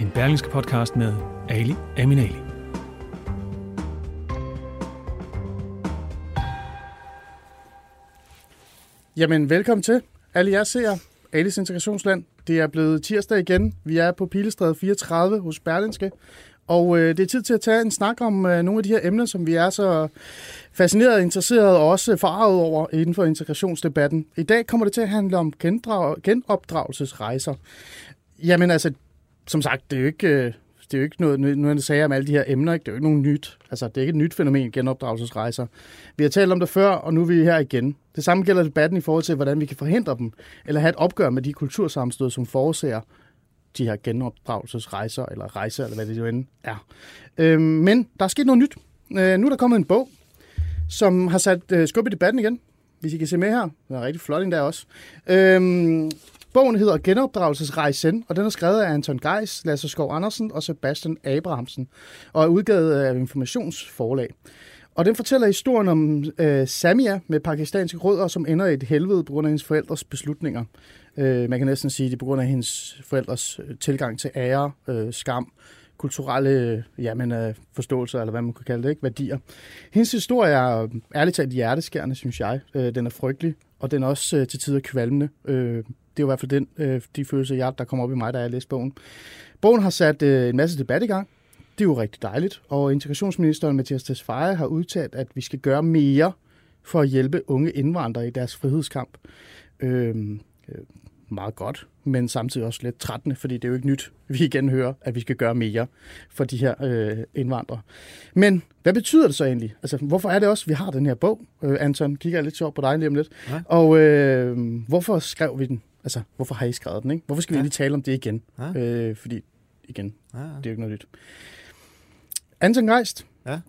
En berlingske podcast med Ali Aminali. Jamen, velkommen til. Alle jer ser Alis Integrationsland. Det er blevet tirsdag igen. Vi er på Pilestræde 34 hos Berlinske. Og øh, det er tid til at tage en snak om øh, nogle af de her emner, som vi er så fascineret, interesseret og også farvet over inden for integrationsdebatten. I dag kommer det til at handle om genopdragelsesrejser. Jamen altså, som sagt, det er jo ikke, øh, det er jo ikke noget, nu han sagde om alle de her emner, ikke? det er jo ikke nogen nyt. Altså, det er ikke et nyt fænomen, genopdragelsesrejser. Vi har talt om det før, og nu er vi her igen. Det samme gælder debatten i forhold til, hvordan vi kan forhindre dem, eller have et opgør med de kultursammenstød, som forårsager de her genopdragelsesrejser, eller rejser, eller hvad det jo end er. Øh, men der er sket noget nyt. Øh, nu er der kommet en bog, som har sat øh, skub i debatten igen, hvis I kan se med her. Den er rigtig flot endda også. Øhm, bogen hedder Genopdragelsesrejsen, og den er skrevet af Anton Geis, Lasse Skov Andersen og Sebastian Abrahamsen, og er udgivet af Informationsforlag. Og den fortæller historien om øh, Samia med pakistanske rødder, som ender i et helvede på grund af hendes forældres beslutninger. Øh, man kan næsten sige, at det er på grund af hendes forældres øh, tilgang til ære, øh, skam, kulturelle øh, jamen, øh, forståelser, eller hvad man kan kalde det, ikke? værdier. Hendes historie er ærligt talt hjerteskærende, synes jeg. Øh, den er frygtelig, og den er også øh, til tider kvalmende. Øh, det er jo i hvert fald den, øh, de følelser, jeg, der kommer op i mig, da jeg læste bogen. Bogen har sat øh, en masse debat i gang. Det er jo rigtig dejligt. Og integrationsministeren Mathias Tesfaye har udtalt, at vi skal gøre mere for at hjælpe unge indvandrere i deres frihedskamp. Øh, øh, meget godt, men samtidig også lidt trættende, fordi det er jo ikke nyt, vi igen hører, at vi skal gøre mere for de her øh, indvandrere. Men hvad betyder det så egentlig? Altså, hvorfor er det også, at vi har den her bog? Øh, Anton, kigger jeg lidt sjovt på dig lige om lidt. Ja. Og øh, hvorfor skrev vi den? Altså, hvorfor har I skrevet den? Ikke? Hvorfor skal vi ja. lige tale om det igen? Ja. Øh, fordi, igen, ja, ja. det er jo ikke noget nyt. Anton Geist, ja.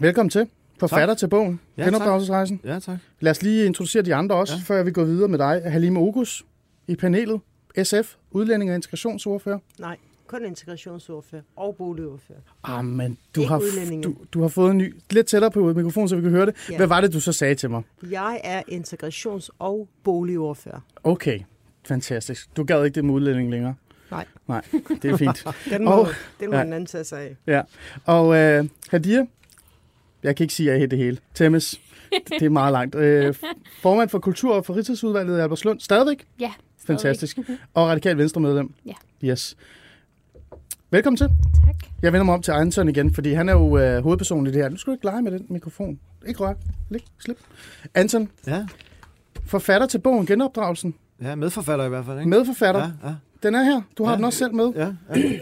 velkommen til. Forfatter tak. til bogen, ja, Genopdragelsesrejsen. Ja, tak. Lad os lige introducere de andre også, ja. før vi går videre med dig. Halime Ogus i panelet. SF, udlænding og integrationsordfører. Nej, kun integrationsordfører og boligordfører. Ah, men du har, du, du har fået en ny, lidt tættere på mikrofonen, så vi kan høre det. Ja. Hvad var det, du så sagde til mig? Jeg er integrations- og boligordfører. Okay, fantastisk. Du gad ikke det med udlænding længere? Nej. Nej, det er fint. den må, og, den må ja. en anden tage sig af. Ja, og uh, Hadia, jeg kan ikke sige, at jeg det hele. Temmes, det er meget langt. Uh, formand for Kultur- og Fritidsudvalget i Albertslund. Stadigvæk? Ja. Fantastisk. og radikal venstre medlem. Ja. Yes. Velkommen til. Tak. Jeg vender mig om til Anton igen, fordi han er jo uh, hovedpersonen i det her. Nu skal du ikke lege med den mikrofon. Ikke rør. Læg. Slip. Anton. Ja. Forfatter til bogen Genopdragelsen. Ja, medforfatter i hvert fald. Ikke? Medforfatter. Ja, ja. Den er her. Du har ja. den også selv med. Ja.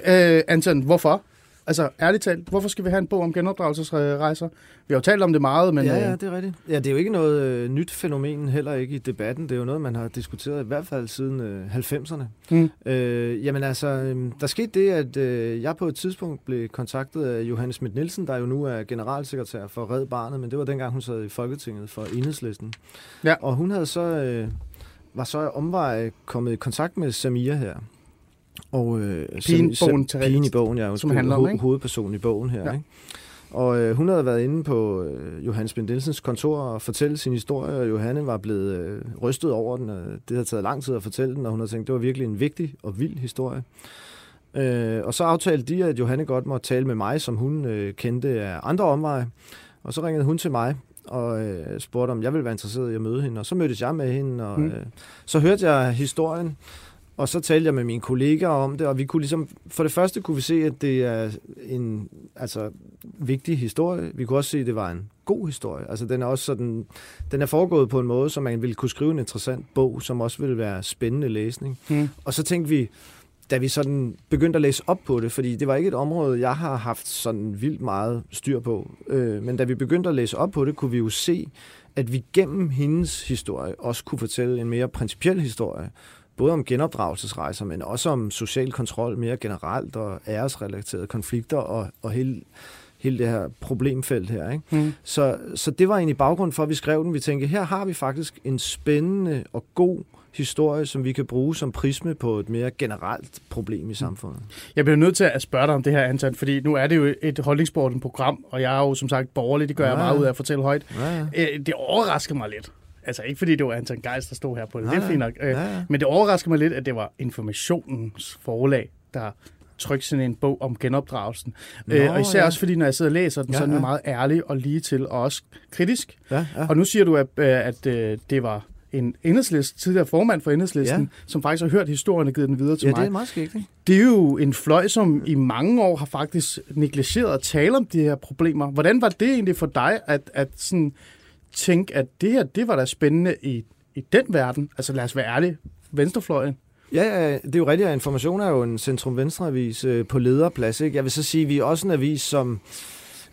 ja. Uh, Anton, hvorfor? Altså, ærligt talt, hvorfor skal vi have en bog om genopdragelsesrejser? Vi har jo talt om det meget, men... Ja, ja, det er rigtigt. Ja, det er jo ikke noget øh, nyt fænomen, heller ikke i debatten. Det er jo noget, man har diskuteret i hvert fald siden øh, 90'erne. Mm. Øh, jamen altså, øh, der skete det, at øh, jeg på et tidspunkt blev kontaktet af Johannes Schmidt Nielsen, der jo nu er generalsekretær for Red Barnet, men det var dengang, hun sad i Folketinget for Enhedslisten. Ja. Og hun havde så... Øh, var så omvej kommet i kontakt med Samia her, og øh, pigen, som, bogen, pigen i bogen, ja, som handler om, ho- hovedpersonen i bogen her. Ja. Ikke? Og øh, hun havde været inde på øh, Johannes Bendelsens kontor og fortælle sin historie, og Johanne var blevet øh, rystet over den. Og det havde taget lang tid at fortælle den, og hun havde tænkt, det var virkelig en vigtig og vild historie. Øh, og så aftalte de, at Johanne godt måtte tale med mig, som hun øh, kendte af andre omveje. Og så ringede hun til mig og øh, spurgte, om jeg ville være interesseret i at møde hende. Og så mødtes jeg med hende, og mm. øh, så hørte jeg historien. Og så talte jeg med mine kollegaer om det, og vi kunne ligesom, for det første kunne vi se, at det er en altså, vigtig historie. Vi kunne også se, at det var en god historie. Altså den er også sådan, den er foregået på en måde, så man ville kunne skrive en interessant bog, som også ville være spændende læsning. Mm. Og så tænkte vi, da vi sådan begyndte at læse op på det, fordi det var ikke et område, jeg har haft sådan vildt meget styr på, øh, men da vi begyndte at læse op på det, kunne vi jo se, at vi gennem hendes historie også kunne fortælle en mere principiel historie, både om genopdragelsesrejser, men også om social kontrol mere generelt, og æresrelaterede konflikter, og, og hele, hele det her problemfelt her. Ikke? Mm. Så, så det var egentlig baggrund for, at vi skrev den. Vi tænkte, her har vi faktisk en spændende og god historie, som vi kan bruge som prisme på et mere generelt problem i samfundet. Jeg bliver nødt til at spørge dig om det her, Anton, fordi nu er det jo et holdningsbordet program, og jeg er jo som sagt borgerlig, det gør ja. jeg meget ud af at fortælle højt. Ja, ja. Øh, det overrasker mig lidt. Altså ikke fordi det var Anton Geist, der stod her på det, det er fint nok. Øh, ja, ja. Men det overrasker mig lidt, at det var informationens forlag, der trykke sådan en bog om genopdragelsen. Nå, øh, og især ja. også fordi, når jeg sidder og læser den, ja, så er den ja. meget ærlig og lige til, og også kritisk. Ja, ja. Og nu siger du, at, øh, at, at det var en enhedslist, tidligere formand for enhedslisten, ja. som faktisk har hørt historien og givet den videre til ja, mig. Ja, det er meget skægt, ikke? Det er jo en fløj, som i mange år har faktisk negligeret at tale om de her problemer. Hvordan var det egentlig for dig at, at sådan tænke, at det her, det var da spændende i, i den verden? Altså lad os være ærlige, venstrefløjen. Ja, ja, det er jo rigtigt, at Information er jo en centrum-venstre-avis øh, på lederplads. Ikke? Jeg vil så sige, at vi er også en avis, som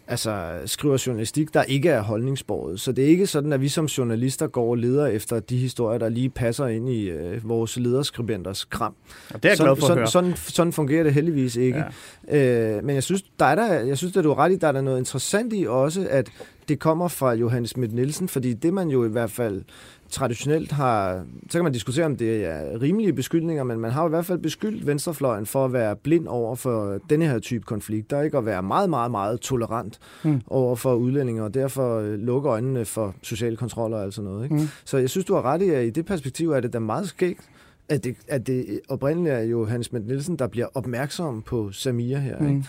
altså, skriver journalistik, der ikke er holdningsbordet. Så det er ikke sådan, at vi som journalister går og leder efter de historier, der lige passer ind i øh, vores lederskribenters kram. Og det er jeg glad for sådan, at sådan, sådan, sådan fungerer det heldigvis ikke. Ja. Øh, men jeg synes, der er der, jeg synes, at du er ret i, der er der noget interessant i også, at det kommer fra Johannes Schmidt Nielsen, fordi det man jo i hvert fald traditionelt har, så kan man diskutere, om det er rimelige beskyldninger, men man har jo i hvert fald beskyldt venstrefløjen for at være blind over for denne her type konflikter, ikke? at være meget, meget, meget tolerant mm. over for udlændinge, og derfor lukke øjnene for social kontrol og alt sådan noget. Ikke? Mm. Så jeg synes, du har ret i, at i det perspektiv er det da meget skægt, at det, at det oprindeligt er jo Hans Mette Nielsen, der bliver opmærksom på Samir her. Mm.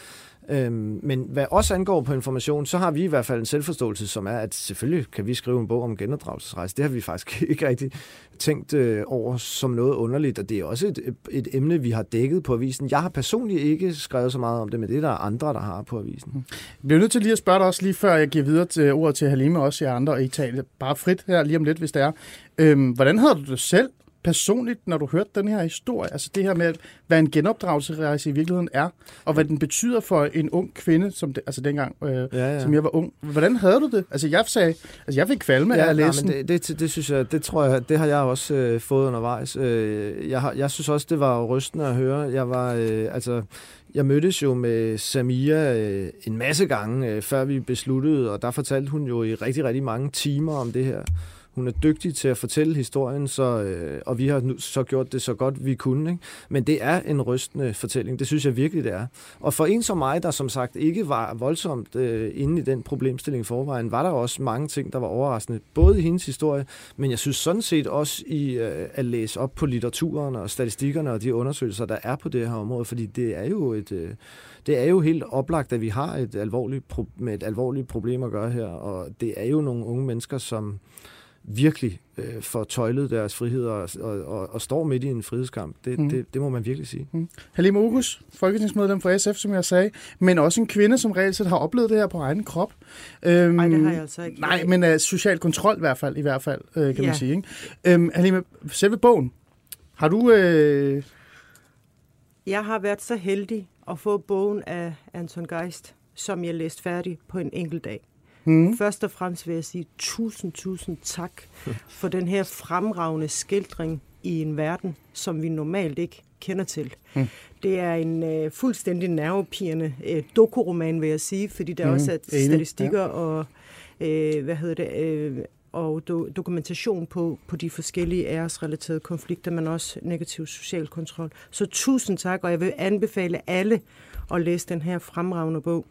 Øhm, men hvad også angår på information, så har vi i hvert fald en selvforståelse, som er, at selvfølgelig kan vi skrive en bog om genopdragelsesrejse. Det har vi faktisk ikke rigtig tænkt øh, over som noget underligt, og det er også et, et emne, vi har dækket på avisen. Jeg har personligt ikke skrevet så meget om det, men det er der andre, der har på avisen. Hmm. Jeg bliver nødt til lige at spørge dig også lige før jeg giver videre til ordet til Halime også jer andre, og I taler bare frit her lige om lidt, hvis det er. Øhm, hvordan havde du det selv personligt, når du hørte den her historie? Altså det her med, hvad en genopdragelsesrejse i virkeligheden er, og hvad den betyder for en ung kvinde, som det, altså dengang, øh, ja, ja. som jeg var ung. Hvordan havde du det? Altså jeg sagde, altså jeg fik kvalme ja, af at læse nej, men det, det, det, synes jeg, det tror jeg, det har jeg også øh, fået undervejs. Øh, jeg, har, jeg synes også, det var rystende at høre. Jeg var, øh, altså, jeg mødtes jo med Samia øh, en masse gange, øh, før vi besluttede, og der fortalte hun jo i rigtig, rigtig mange timer om det her. Hun er dygtig til at fortælle historien, så, øh, og vi har nu så gjort det så godt vi kunne. Ikke? Men det er en rystende fortælling, det synes jeg virkelig, det er. Og for en som mig, der som sagt ikke var voldsomt øh, inde i den problemstilling i forvejen, var der også mange ting, der var overraskende, både i hendes historie, men jeg synes sådan set også i øh, at læse op på litteraturen og statistikkerne og de undersøgelser, der er på det her område, fordi det er jo et... Øh, det er jo helt oplagt, at vi har et alvorligt med et alvorligt problem at gøre her, og det er jo nogle unge mennesker, som virkelig øh, får tøjlet deres frihed og, og, og, og står midt i en frihedskamp. Det, mm. det, det må man virkelig sige. Mm. Halime August, folketingsmedlem for SF, som jeg sagde, men også en kvinde, som reelt set har oplevet det her på egen krop. Øhm, nej, det har jeg altså ikke. Nej, men uh, social kontrol i hvert fald, i hvert fald øh, kan ja. man sige. Ikke? Øhm, Halime, selve bogen, har du... Øh... Jeg har været så heldig at få bogen af Anton Geist, som jeg læste færdig på en enkelt dag. Mm. Først og fremmest vil jeg sige tusind, tusind tak for den her fremragende skildring i en verden, som vi normalt ikke kender til. Mm. Det er en uh, fuldstændig nervepirrende uh, dokuroman, vil jeg sige, fordi der mm. også er statistikker ja. og uh, hvad hedder det, uh, og do, dokumentation på, på de forskellige æresrelaterede konflikter, men også negativ social kontrol. Så tusind tak, og jeg vil anbefale alle at læse den her fremragende bog.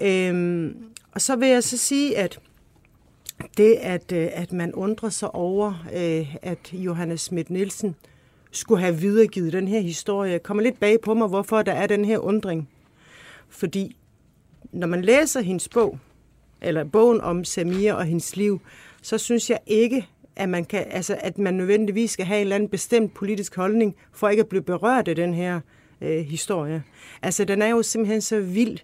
Øhm, og så vil jeg så sige, at det, at, øh, at man undrer sig over, øh, at Johannes Schmidt Nielsen skulle have videregivet den her historie, kommer lidt bag på mig, hvorfor der er den her undring. Fordi når man læser hendes bog, eller bogen om Samir og hendes liv, så synes jeg ikke, at man, kan, altså, at man nødvendigvis skal have en eller anden bestemt politisk holdning, for ikke at blive berørt af den her øh, historie. Altså, den er jo simpelthen så vild,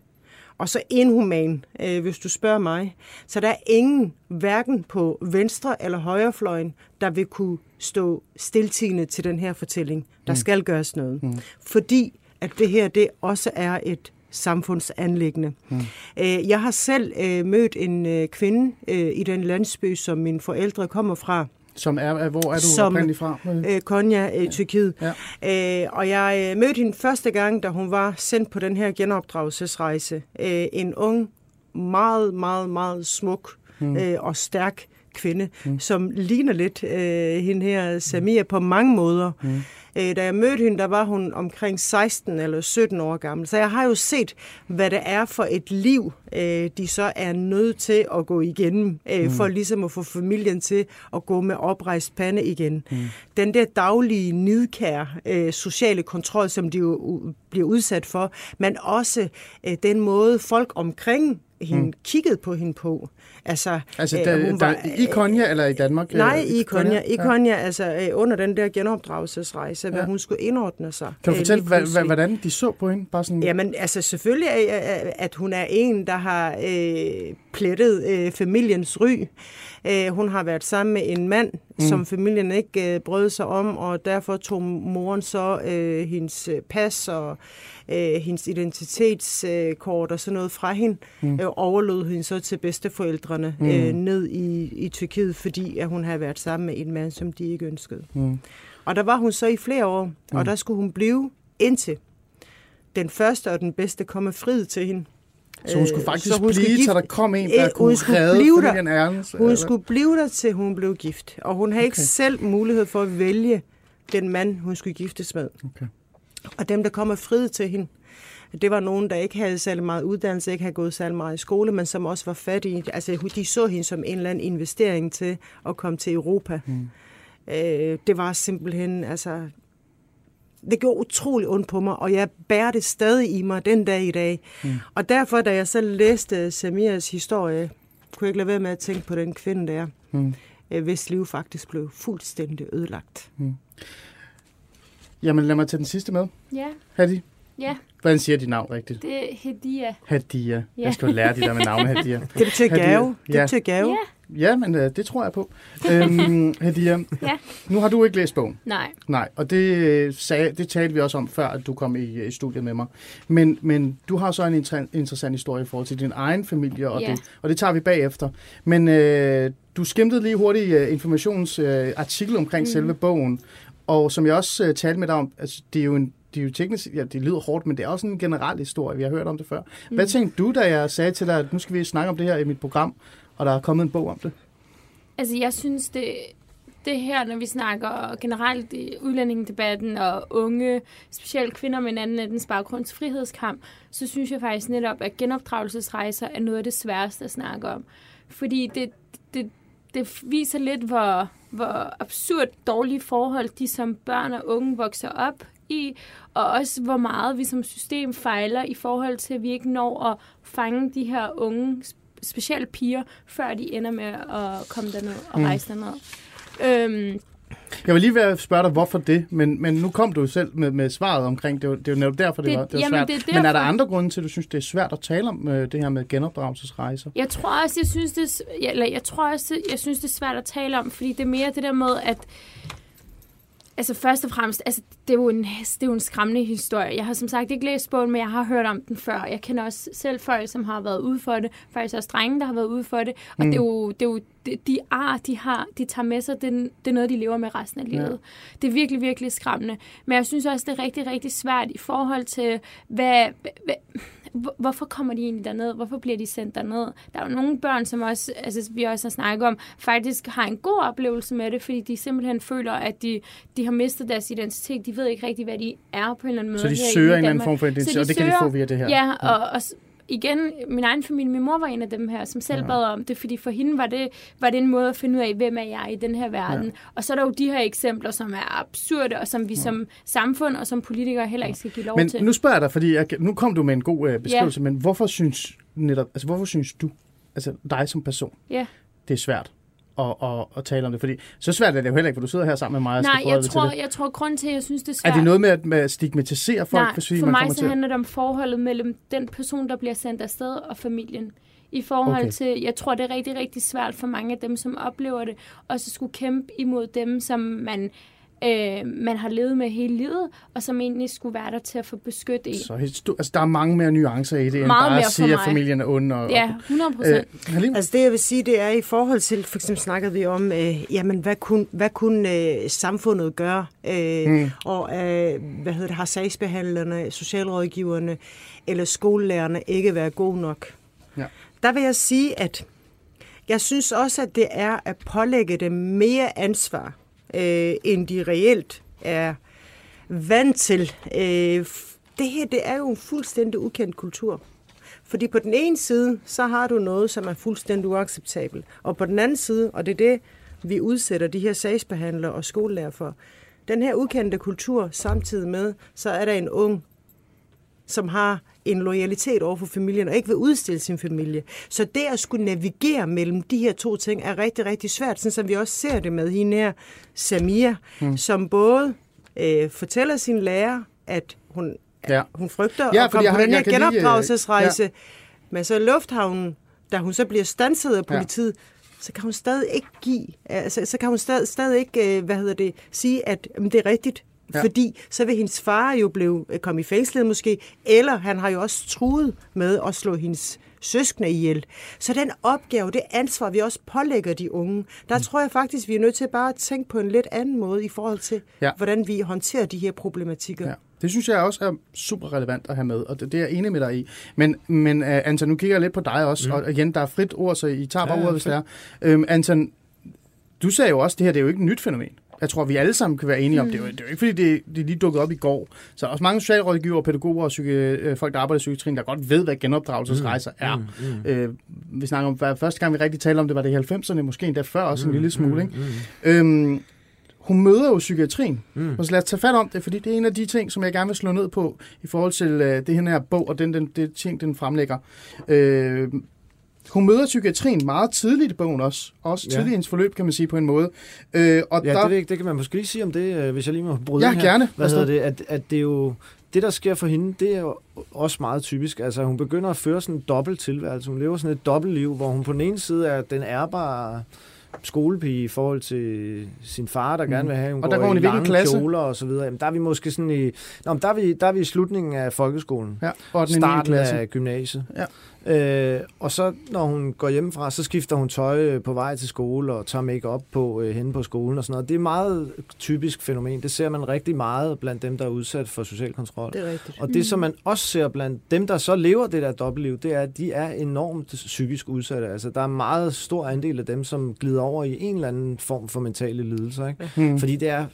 og så inhuman, øh, hvis du spørger mig. Så der er ingen, hverken på venstre eller højrefløjen, der vil kunne stå stiltigende til den her fortælling. Der mm. skal gøres noget. Mm. Fordi at det her, det også er et samfundsanlæggende. Mm. Øh, jeg har selv øh, mødt en øh, kvinde i den landsby, som mine forældre kommer fra, Som er, hvor er du Som, oprindeligt fra? Øh, Konya, øh, Tyrkiet. Ja. Øh, og jeg øh, mødte hende første gang, da hun var sendt på den her genopdragelsesrejse. Øh, en ung, meget, meget, meget smuk mm. øh, og stærk kvinde, mm. som ligner lidt øh, hende her Samia på mange måder. Mm. Øh, da jeg mødte hende, der var hun omkring 16 eller 17 år gammel. Så jeg har jo set, hvad det er for et liv, øh, de så er nødt til at gå igennem, øh, mm. for ligesom at få familien til at gå med oprejst pande igen. Mm. Den der daglige nidkær øh, sociale kontrol, som de jo bliver udsat for, men også øh, den måde folk omkring hende mm. kiggede på hende på. Altså, altså der, hun var, i Konya eller i Danmark? Nej, i Konya. I Konya, ja. altså under den der genopdragelsesrejse, ja. hvor hun skulle indordne sig. Kan du fortælle, hva, hvordan de så på hende? Bare sådan... Jamen, altså selvfølgelig, at hun er en, der har øh, plettet øh, familiens ry. Øh, hun har været sammen med en mand, mm. som familien ikke øh, brød sig om, og derfor tog moren så øh, hendes pas og øh, hendes identitetskort og sådan noget fra hende, mm. øh, overlod hende så til bedsteforældrene mm. øh, ned i, i Tyrkiet, fordi at hun havde været sammen med en mand, som de ikke ønskede. Mm. Og der var hun så i flere år, mm. og der skulle hun blive indtil den første og den bedste komme frid til hende. Så hun skulle øh, faktisk så hun blive, skulle så der kom en, der kunne redde blive der. Ernst, Hun eller? skulle blive der, til hun blev gift. Og hun havde okay. ikke selv mulighed for at vælge den mand, hun skulle giftes med. Okay. Og dem, der kom og frid til hende, det var nogen, der ikke havde særlig meget uddannelse, ikke havde gået særlig meget i skole, men som også var fattige. Altså, de så hende som en eller anden investering til at komme til Europa. Mm. Øh, det var simpelthen, altså, det gjorde utrolig ondt på mig, og jeg bærer det stadig i mig den dag i dag. Mm. Og derfor, da jeg så læste Samias historie, kunne jeg ikke lade være med at tænke på den kvinde der, mm. Øh, hvis liv faktisk blev fuldstændig ødelagt. Mm. Jamen lad mig tage den sidste med. Ja. Hadi. Ja. Hvordan siger dit navn rigtigt? Det er Hadia. Hadia. Ja. Jeg skal jo lære de der med navne, Hadia. Det betyder gave. Det betyder gave. Ja. Ja, men uh, det tror jeg på. øhm, Hadia, ja. nu har du ikke læst bogen. Nej. Nej, og det, øh, sagde, det talte vi også om, før at du kom i, i studiet med mig. Men, men du har så en inter- interessant historie i forhold til din egen familie, og, ja. det, og det tager vi bagefter. Men uh, du skimtede lige hurtigt uh, informationsartikel uh, omkring mm. selve bogen, og som jeg også uh, talte med dig om, altså, det er jo en det er jo teknisk, ja, det lyder hårdt, men det er også en generel historie, vi har hørt om det før. Hvad mm. tænkte du, da jeg sagde til dig, at nu skal vi snakke om det her i mit program, og der er kommet en bog om det? Altså, jeg synes, det, det her, når vi snakker generelt i udlændingedebatten og unge, specielt kvinder med en anden etnisk baggrunds frihedskamp, så synes jeg faktisk netop, at genopdragelsesrejser er noget af det sværeste at snakke om. Fordi det, det, det viser lidt, hvor, hvor absurd dårlige forhold de som børn og unge vokser op i, og også hvor meget vi som system fejler i forhold til, at vi ikke når at fange de her unge, specielt piger, før de ender med at komme derned og mm. rejse derned. Øhm, jeg vil lige være spørge dig, hvorfor det, men, men nu kom du selv med, med svaret omkring, det, det er jo netop derfor, det, det var, det var jamen, svært. Det er derfor. Men er der andre grunde til, at du synes, det er svært at tale om øh, det her med genopdragelsesrejser? Jeg tror også, jeg synes, det, eller jeg tror også, jeg synes, det er svært at tale om, fordi det er mere det der med, at Altså først og fremmest, altså, det, er jo en, det er jo en skræmmende historie. Jeg har som sagt ikke læst bogen, men jeg har hørt om den før. Jeg kender også selv folk, som har været ude for det. Faktisk også drenge, der har været ude for det. Og mm. det er jo, det er jo de ar, de har, de tager med sig, det, det er noget, de lever med resten af livet. Ja. Det er virkelig, virkelig skræmmende. Men jeg synes også, det er rigtig, rigtig svært i forhold til, hvad, hvad hvorfor kommer de egentlig derned? Hvorfor bliver de sendt derned? Der er jo nogle børn, som også, altså, vi også har snakket om, faktisk har en god oplevelse med det, fordi de simpelthen føler, at de, de har mistet deres identitet. De ved ikke rigtig, hvad de er på en eller anden måde. Så de søger en eller anden form for identitet, og det søger, kan de få via det her? Ja, og, og igen, min egen familie, min mor var en af dem her, som selv ja. bad om det, fordi for hende var det, var det en måde at finde ud af, hvem er jeg i den her verden. Ja. Og så er der jo de her eksempler, som er absurde, og som vi ja. som samfund og som politikere heller ikke skal give lov men til. Men nu spørger jeg dig, fordi jeg, nu kom du med en god uh, beskrivelse, ja. men hvorfor synes netop, altså hvorfor synes du, altså dig som person, ja. det er svært? At, at, at tale om det? Fordi så svært er det jo heller ikke, for du sidder her sammen med mig og Nej, skal jeg tror, jeg tror, grund til, at jeg synes, det er svært... Er det noget med at, med at stigmatisere folk? Nej, for, for man mig så handler det om forholdet mellem den person, der bliver sendt afsted, og familien. I forhold okay. til, jeg tror, det er rigtig, rigtig svært for mange af dem, som oplever det, og så skulle kæmpe imod dem, som man øh, man har levet med hele livet, og som egentlig skulle være der til at få beskytte en. Så altså, der er mange mere nuancer i det, end Meget bare mere at for sige, at mig. familien er ond. Og, Ja, 100 procent. Øh? Altså det, jeg vil sige, det er i forhold til, for eksempel snakkede vi om, øh, jamen hvad kunne, hvad kunne øh, samfundet gøre? Øh, mm. Og øh, hvad hedder det, har sagsbehandlerne, socialrådgiverne eller skolelærerne ikke været gode nok? Ja. Der vil jeg sige, at jeg synes også, at det er at pålægge dem mere ansvar, øh, end de reelt er vant til. Øh, det her, det er jo en fuldstændig ukendt kultur. Fordi på den ene side, så har du noget, som er fuldstændig uacceptabelt. Og på den anden side, og det er det, vi udsætter de her sagsbehandlere og skolelærer for, den her ukendte kultur, samtidig med, så er der en ung, som har en loyalitet over for familien, og ikke vil udstille sin familie. Så det at skulle navigere mellem de her to ting, er rigtig, rigtig svært, sådan som vi også ser det med hende her, Samia, hmm. som både øh, fortæller sin lærer, at hun, Ja. hun frygter Ja, at komme på den her lige, øh, genopdragelsesrejse. Ja. Men så i lufthavnen, da hun så bliver stanset af politiet, ja. så kan hun stadig ikke give, altså, så kan hun stadig, stadig ikke, øh, hvad hedder det, sige, at jamen, det er rigtigt. Ja. Fordi så vil hendes far jo blive, øh, komme i fængslet måske, eller han har jo også truet med at slå hendes søskende ihjel. Så den opgave, det ansvar, vi også pålægger de unge, der mm. tror jeg faktisk, vi er nødt til bare at tænke på en lidt anden måde i forhold til, Ja. hvordan vi håndterer de her problematikker. Ja. Det synes jeg også er super relevant at have med, og det, det er jeg enig med dig i. Men, men uh, Anton, nu kigger jeg lidt på dig også, mm. og igen, der er frit ord, så I tager bare Ja, ordet, hvis det er. Um, Anton, du sagde jo også, at det her det er jo ikke et nyt fænomen. Jeg tror, vi alle sammen kan være enige om, det er jo, det er jo ikke, fordi det, det lige dukkede op i går. Så er også mange socialrådgivere, pædagoger og psyki, øh, folk, der arbejder i psykiatrien, der godt ved, hvad genopdragelsesrejser er. Mm, mm. Øh, vi snakker om, hvad første gang vi rigtig talte om det, var det i 90'erne, måske endda før også en lille smule. Ikke? Øhm, hun møder jo psykiatrien. Mm. Og så lad os tage fat om det, fordi det er en af de ting, som jeg gerne vil slå ned på i forhold til øh, det her bog og den, den, det ting, den fremlægger. Øh, hun møder psykiatrien meget tidligt i bogen også. Også Ja. tidligt i hendes forløb, kan man sige på en måde. Øh, og Ja, der, det, det kan man måske lige sige om det, øh, hvis jeg lige må bryde Ja, her. gerne. Hvad Værsgo. hedder det? At, at det er jo... Det, der sker for hende, det er jo også meget typisk. Altså, hun begynder at føre sådan en dobbelt tilværelse. Hun lever sådan et dobbeltliv, hvor hun på den ene side er den ærbare skolepige i forhold til sin far, der gerne vil have, hun Og der går hun i i lange klasse? kjoler og så videre. Jamen, der er vi måske sådan i... Nå, men der er vi, der er vi i slutningen af folkeskolen. ja, og den starten klasse. af gymnasiet. Ja. Øh, og så når hun går hjemmefra, så skifter hun tøj øh, på vej til skole og tager make op på øh, henne på skolen og sådan noget. Det er et meget typisk fænomen. Det ser man rigtig meget blandt dem, der er udsat for social kontrol. Det er rigtigt. Og det, som man også ser blandt dem, der så lever det der dobbeltliv, det er, at de er enormt psykisk udsatte. Altså, der er en meget stor andel af dem, som glider over i en eller anden form for mentale lidelser. Ikke? Hmm. Fordi det er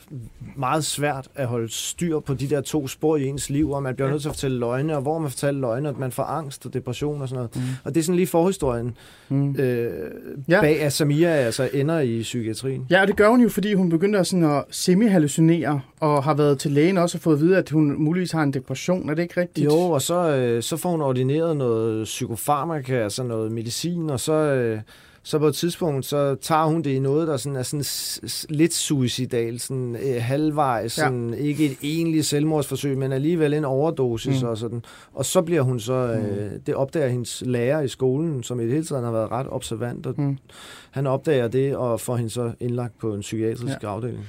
meget svært at holde styr på de der to spor i ens liv, og man bliver nødt til at fortælle løgne, og hvor man fortæller løgne, og man får angst og depression og sådan noget. Mm. Og det er sådan lige forhistorien Mm. øh, ja. bag, at Samia altså ender i psykiatrien. Ja, og det gør hun jo, fordi hun begynder sådan at semi-hallucinere, og har været til lægen også og fået at vide, at hun muligvis har en depression. Er det ikke rigtigt? Jo, og så, øh, så får hun ordineret noget psykofarmaka, altså noget medicin, og så, øh, så på et tidspunkt, så tager hun det i noget, der sådan er sådan lidt suicidal, sådan øh, halvvejs, sådan, ja. ikke et egentligt selvmordsforsøg, men alligevel en overdosis Mm. mm. og sådan. Og så bliver hun så, øh, det opdager hendes lærer i skolen, som i det hele taget har været ret observant, og Mm. mm. han opdager det og får hende så indlagt på en psykiatrisk ja. afdeling.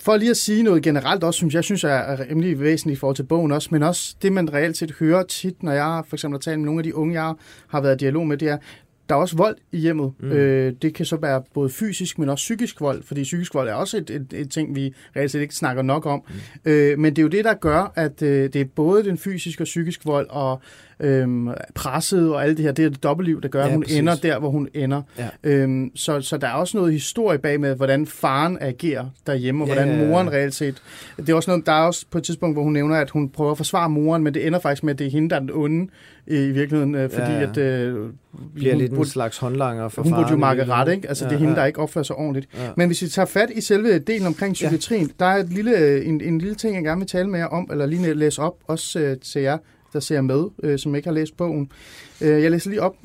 For lige at sige noget generelt også, synes jeg, synes jeg er rimelig væsentligt i forhold til bogen også, men også det, man reelt set hører tit, når jeg for eksempel har talt med nogle af de unge, jeg har været i dialog med, det er, der er også vold i hjemmet. Mm. Øh, det kan så være både fysisk, men også psykisk vold, fordi psykisk vold er også et, et, et ting, vi reelt set ikke snakker nok om. Mm. Øh, men det er jo det, der gør, at øh, det er både den fysiske og psykisk vold, og øhm, presset og alt det her, det er det dobbeltliv, der gør, at Ja, hun præcis. ender der, hvor hun ender. Ja. Øhm, så, så der er også noget historie bag med, hvordan faren agerer derhjemme, og Ja, hvordan ja, ja. moren reelt set... Det er også noget, der er også på et tidspunkt, hvor hun nævner, at hun prøver at forsvare moren, men det ender faktisk med, at det er hende, der er den onde øh, i virkeligheden, øh, fordi Ja, ja. at... Øh, Bliver hun lidt en burde- slags håndlanger for hun burde jo makke ret, ikke? Altså, ja, det er hende, der ikke opfører sig ordentligt. Ja. Men hvis vi tager fat i selve delen omkring psykiatrien, ja. der er et lille, en, en lille ting, jeg gerne vil tale med jer om, eller lige læse op, også øh, til jer, der ser med, øh, som ikke har læst bogen. Øh, jeg læser lige op.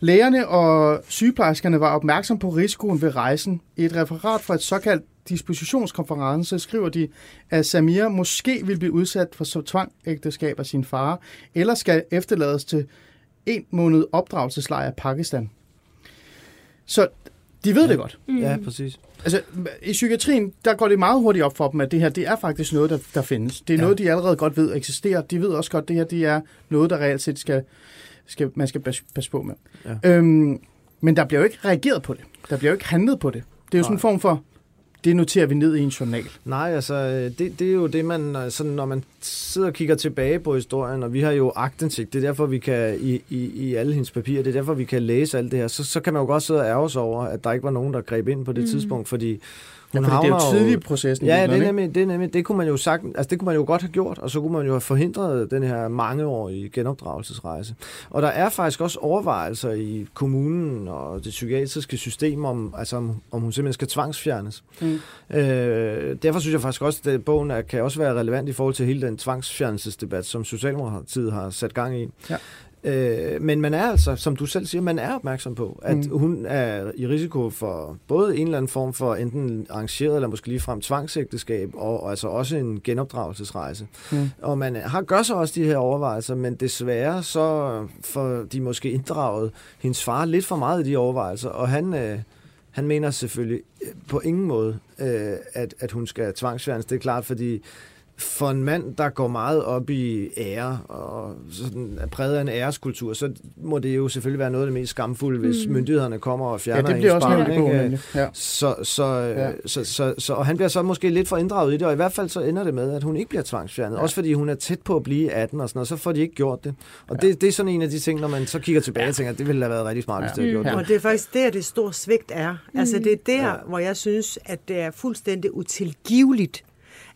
Lægerne og sygeplejerskerne var opmærksom på risikoen ved rejsen. I et referat fra et såkaldt dispositionskonference skriver de, at Samir måske vil blive udsat for så tvangægteskab af sin far, eller skal efterlades til en måned opdragelseslejr i Pakistan. Så de ved det godt. Mm. Ja, præcis. Altså, i psykiatrien, der går det meget hurtigt op for dem, at det her, det er faktisk noget, der, der findes. Det er ja. noget, de allerede godt ved eksisterer. De ved også godt, at det her, det er noget, der reelt set skal, skal, man skal pas- passe på med. Ja. Øhm, men der bliver jo ikke reageret på det. Der bliver jo ikke handlet på det. Det er jo sådan en Nej. form for, det noterer vi ned i en journal. Nej, altså, øh, det, det er jo det, man, øh, sådan, når man sidder og kigger tilbage på historien, og vi har jo agtindsigt, det er derfor, vi kan, i, i, i alle hendes papirer, det er derfor, vi kan læse alt det her, så, så kan man jo godt sidde og ærge sig over, at der ikke var nogen, der greb ind på det mm. tidspunkt, fordi hun fordi det er jo tidligt i processen. Ja, det er, nemlig, det er nemlig, det kunne man jo sagt, altså det kunne man jo godt have gjort, og så kunne man jo have forhindret den her mangeårige genopdragelsesrejse. Og der er faktisk også overvejelser i kommunen og det psykiatriske system om, altså om, om hun simpelthen skal tvangsfjernes. Mm. Øh, derfor synes jeg faktisk også, at bogen er, kan også være relevant i forhold til hele den tvangsfjernelsesdebat, som Socialdemokratiet har sat gang i. Ja. Øh, men man er altså, som du selv siger, man er opmærksom på, at Mm. hun er i risiko for både en eller anden form for enten arrangeret eller måske ligefrem tvangsægteskab, og, og altså også en genopdragelsesrejse. Mm. Og man har, gør så også de her overvejelser, men desværre så får de måske inddraget hendes far lidt for meget i de overvejelser, og han... Øh, han mener selvfølgelig på ingen måde, øh, at, at hun skal tvangsfjernes. Det er klart, fordi for en mand, der går meget op i ære og sådan er præget af en æreskultur, så må det jo selvfølgelig være noget af det mest skamfulde, hvis Mm. myndighederne kommer og Ja, fjerner det bliver også barn, ikke? nemlig. Ja. Så, så, Ja. ja. så, så, så, og han bliver så måske lidt for inddraget i det, og i hvert fald så ender det med, at hun ikke bliver tvangsfjernet. Ja. Ja. Også fordi hun er tæt på at blive 18 og sådan noget, så får de ikke gjort det. Og Ja. ja. det, det er sådan en af de ting, når man så kigger tilbage og tænker, at det ville have været rigtig smart, hvis Ja. det havde gjort Mm. det. Og det er faktisk der, det store svigt er. Altså det er der, Ja. hvor jeg synes, at det er fuldstændig utilgiveligt,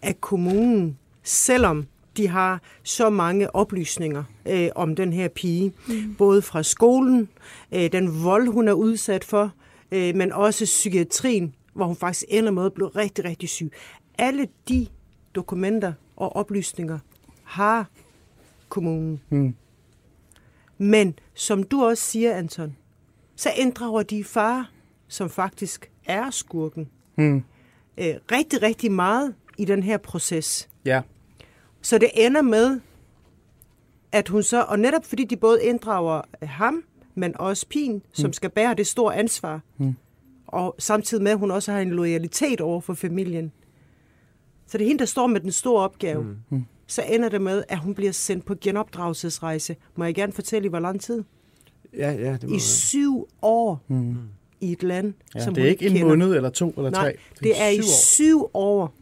at kommunen, selvom de har så mange oplysninger øh, om den her pige, mm. både fra skolen, øh, den vold, hun er udsat for, øh, men også psykiatrien, hvor hun faktisk ender med at blive rigtig, rigtig syg. Alle de dokumenter og oplysninger har kommunen. Mm. Men som du også siger, Anton, så inddrager de far, som faktisk er skurken, Mm. øh, rigtig, rigtig meget i den her proces. Ja. Så det ender med, at hun så, og netop fordi de både inddrager øh, ham, men også pigen, som skal bære det store ansvar, Mm. og samtidig med, at hun også har en loyalitet over for familien. Så det er hende, der står med den store opgave. Mm. Mm. Så ender det med, at hun bliver sendt på genopdragelsesrejse. Må jeg gerne fortælle i hvor lang tid? Ja, ja, det må I være. syv år Mm. i et land, Ja, som det er ikke en kender. måned eller to eller Nej, tre. det er i syv år. syv år,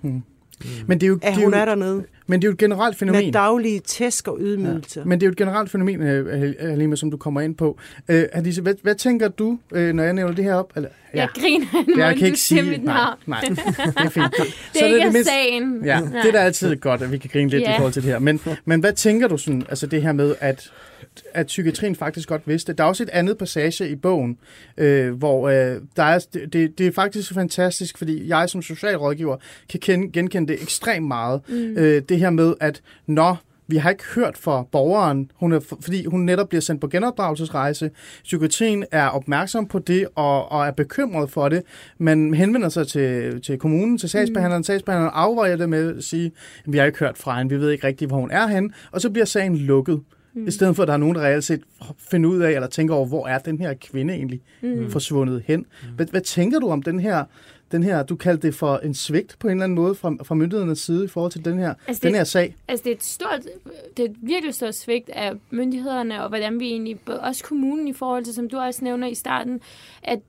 Men det er jo, at det er hun jo, er dernede. Men det er jo et generelt fænomen. Med daglige tæsk og ydmygelser. Men det er jo et generelt fænomen, øh, Halima, som du kommer ind på. Øh, Alice, hvad, hvad tænker du, øh, når jeg nævner det her op? Eller, Jeg griner, når jeg kan du ikke siger sige mit nej, navn. nej, det er fint. Det er ikke det sagen. Ja, Nej. det er da altid godt, at vi kan grine lidt Ja. i forhold til det her. Men, men hvad tænker du sådan, altså det her med, at, at psykiatrien faktisk godt vidste? Der er også et andet passage i bogen, øh, hvor øh, der er, det, det er faktisk fantastisk, fordi jeg som socialrådgiver kan kende, genkende det ekstremt meget. Mm. Øh, det her med, at når vi har ikke hørt fra borgeren, hun er, fordi hun netop bliver sendt på genopdragelsesrejse. Psykiatrien er opmærksom på det og, og er bekymret for det. Man henvender sig til, til kommunen, til sagsbehandleren. Mm. Sagsbehandleren afvejer det med at sige, at vi har ikke hørt fra hende, vi ved ikke rigtigt, hvor hun er henne. Og så bliver sagen lukket. Mm. I stedet for, at der er nogen, der reelt set finder ud af, eller tænker over, hvor er den her kvinde egentlig mm. forsvundet hen. Mm. Hvad, hvad tænker du om den her, den her, du kaldte det for en svigt på en eller anden måde fra, fra myndighedernes side i forhold til den her, Altså, den her sag? Altså, det er et stort, det er et virkelig stort svigt af myndighederne, og hvordan vi egentlig, også kommunen i forhold til, som du også nævner i starten, at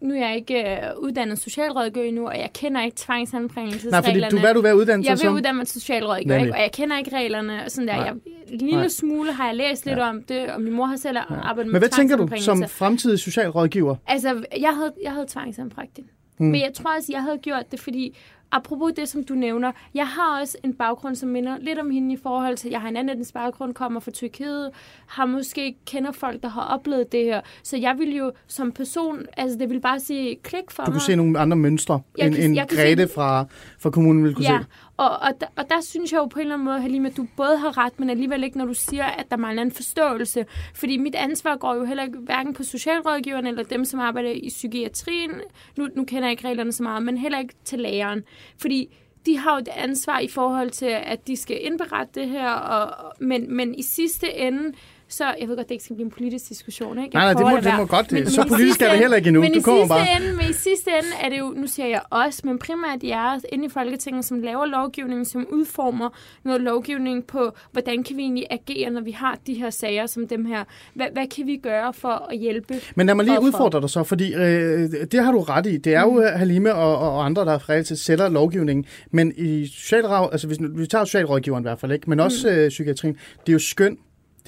nu er jeg ikke øh, uddannet socialrådgiver endnu, og jeg kender ikke tvangsanbringelsesreglerne. Nej, fordi du, hvad du ved at uddanne Jeg vil som? uddanne mig til socialrådgiver, ikke? og jeg kender ikke reglerne. Og sådan der. Nej. Jeg, en lille Nej. smule har jeg læst lidt om det, og min mor har selv ja. arbejdet med Men hvad tænker du som fremtidig socialrådgiver? Altså, jeg havde, jeg havde tvangsanbragt det. Mm. Men jeg tror også, jeg havde gjort det, fordi apropos det, som du nævner, jeg har også en baggrund, som minder lidt om hende i forhold til, jeg har en anden baggrund, kommer fra Tyrkiet, har måske kender folk, der har oplevet det her. Så jeg vil jo som person, altså det vil bare sige klik for Du mig. kunne se nogle andre mønstre, Jeg end, kan- end Grete se- fra, fra kommunen ville kunne Ja, se og, og, der, og der synes jeg jo på en eller anden måde, Halima, at du både har ret, men alligevel ikke, når du siger, at der mangler en forståelse. Fordi mit ansvar går jo heller ikke hverken på socialrådgiverne eller dem, som arbejder i psykiatrien. Nu, nu kender jeg ikke reglerne så meget, men heller ikke til læreren. Fordi de har jo det ansvar i forhold til, at de skal indberette det her, og, men, men i sidste ende, så, jeg ved godt, det ikke skal blive en politisk diskussion, ikke? Jeg Nej, nej, det må, det må godt. Men- så men politisk sidste er det heller ikke endnu. Men Du i kommer sidste bare. ende, men i sidste ende er det jo, nu siger jeg os, men primært jer inde i Folketinget, som laver lovgivning, som udformer noget lovgivning på, hvordan kan vi egentlig agere, når vi har de her sager som dem her. Hvad, hvad kan vi gøre for at hjælpe? Men lad mig lige Hvorfor? udfordre dig så, fordi øh, det har du ret i. Det er jo Mm. øh, Halime og, og andre, der reelt set sætter lovgivningen. Men i socialrav, altså hvis vi tager socialrådgiveren i hvert fald, ikke? men også øh, psykiatrien, det er jo skøn.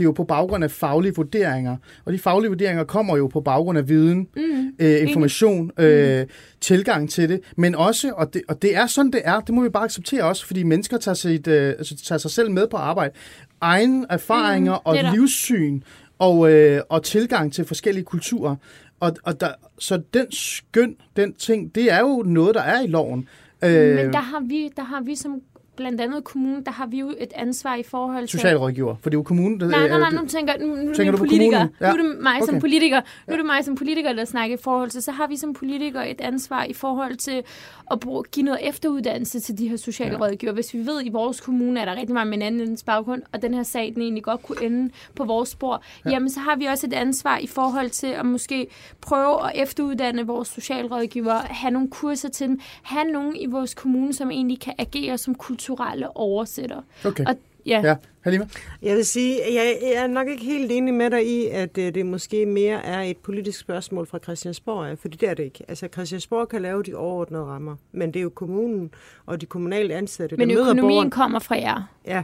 Det er jo på baggrund af faglige vurderinger. Og de faglige vurderinger kommer jo på baggrund af viden, Mm. øh, information, øh, tilgang til det. Men også, og det, og det er sådan, det er, det må vi bare acceptere også, fordi mennesker tager, sit, øh, altså, tager sig selv med på arbejde. Egen erfaringer Mm, og livssyn og, øh, og tilgang til forskellige kulturer. Og, og der, så den skøn, den ting, det er jo noget, der er i loven. Øh, Men der har, vi, der har vi som blandt andet kommunen, der har vi jo et ansvar i forhold til... socialrådgiver, for det er jo kommunen, der... Nej, nej, nej, øh, nu tænker, nu, nu er Tænker du politiker. Ja. Nu er det mig okay. som politiker. Nu er det mig som politiker, der snakker i forhold til, så har vi som politiker et ansvar i forhold til at bruge, give noget efteruddannelse til de her sociale Ja. Hvis vi ved, at i vores kommune er der rigtig mange med en anden baggrund, og den her sag, den egentlig godt kunne ende på vores spor, ja. jamen så har vi også et ansvar i forhold til at måske prøve at efteruddanne vores socialrådgivere, have nogle kurser til dem, have nogen i vores kommune, som egentlig kan agere som kulturelle oversætter. Okay. Og ja, Ja, Halima? Jeg vil sige, at jeg, jeg er nok ikke helt enig med dig i, at øh, det måske mere er et politisk spørgsmål fra Christiansborg, af, fordi det er det ikke. Altså Christiansborg kan lave de overordnede rammer, men det er jo kommunen og de kommunale ansatte, men der møder økonomien borgeren. kommer fra jer. Ja,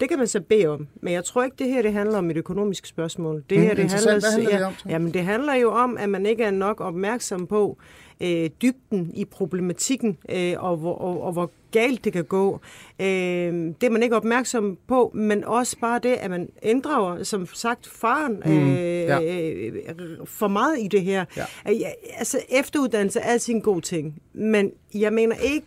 det kan man så bede om. Men jeg tror ikke, det her det handler om et økonomisk spørgsmål. Det Mm, her det handler, Hvad handler det ja, om så? Jamen, det handler jo om, at man ikke er nok opmærksom på øh, dybden i problematikken, øh, og, hvor, og, og hvor galt det kan gå. Øh, det er man ikke opmærksom på, men også bare det, at man inddrager, som sagt, faren øh, Mm, ja. øh, for meget i det her. Ja. Øh, altså, efteruddannelse er altid en god ting, men jeg mener ikke,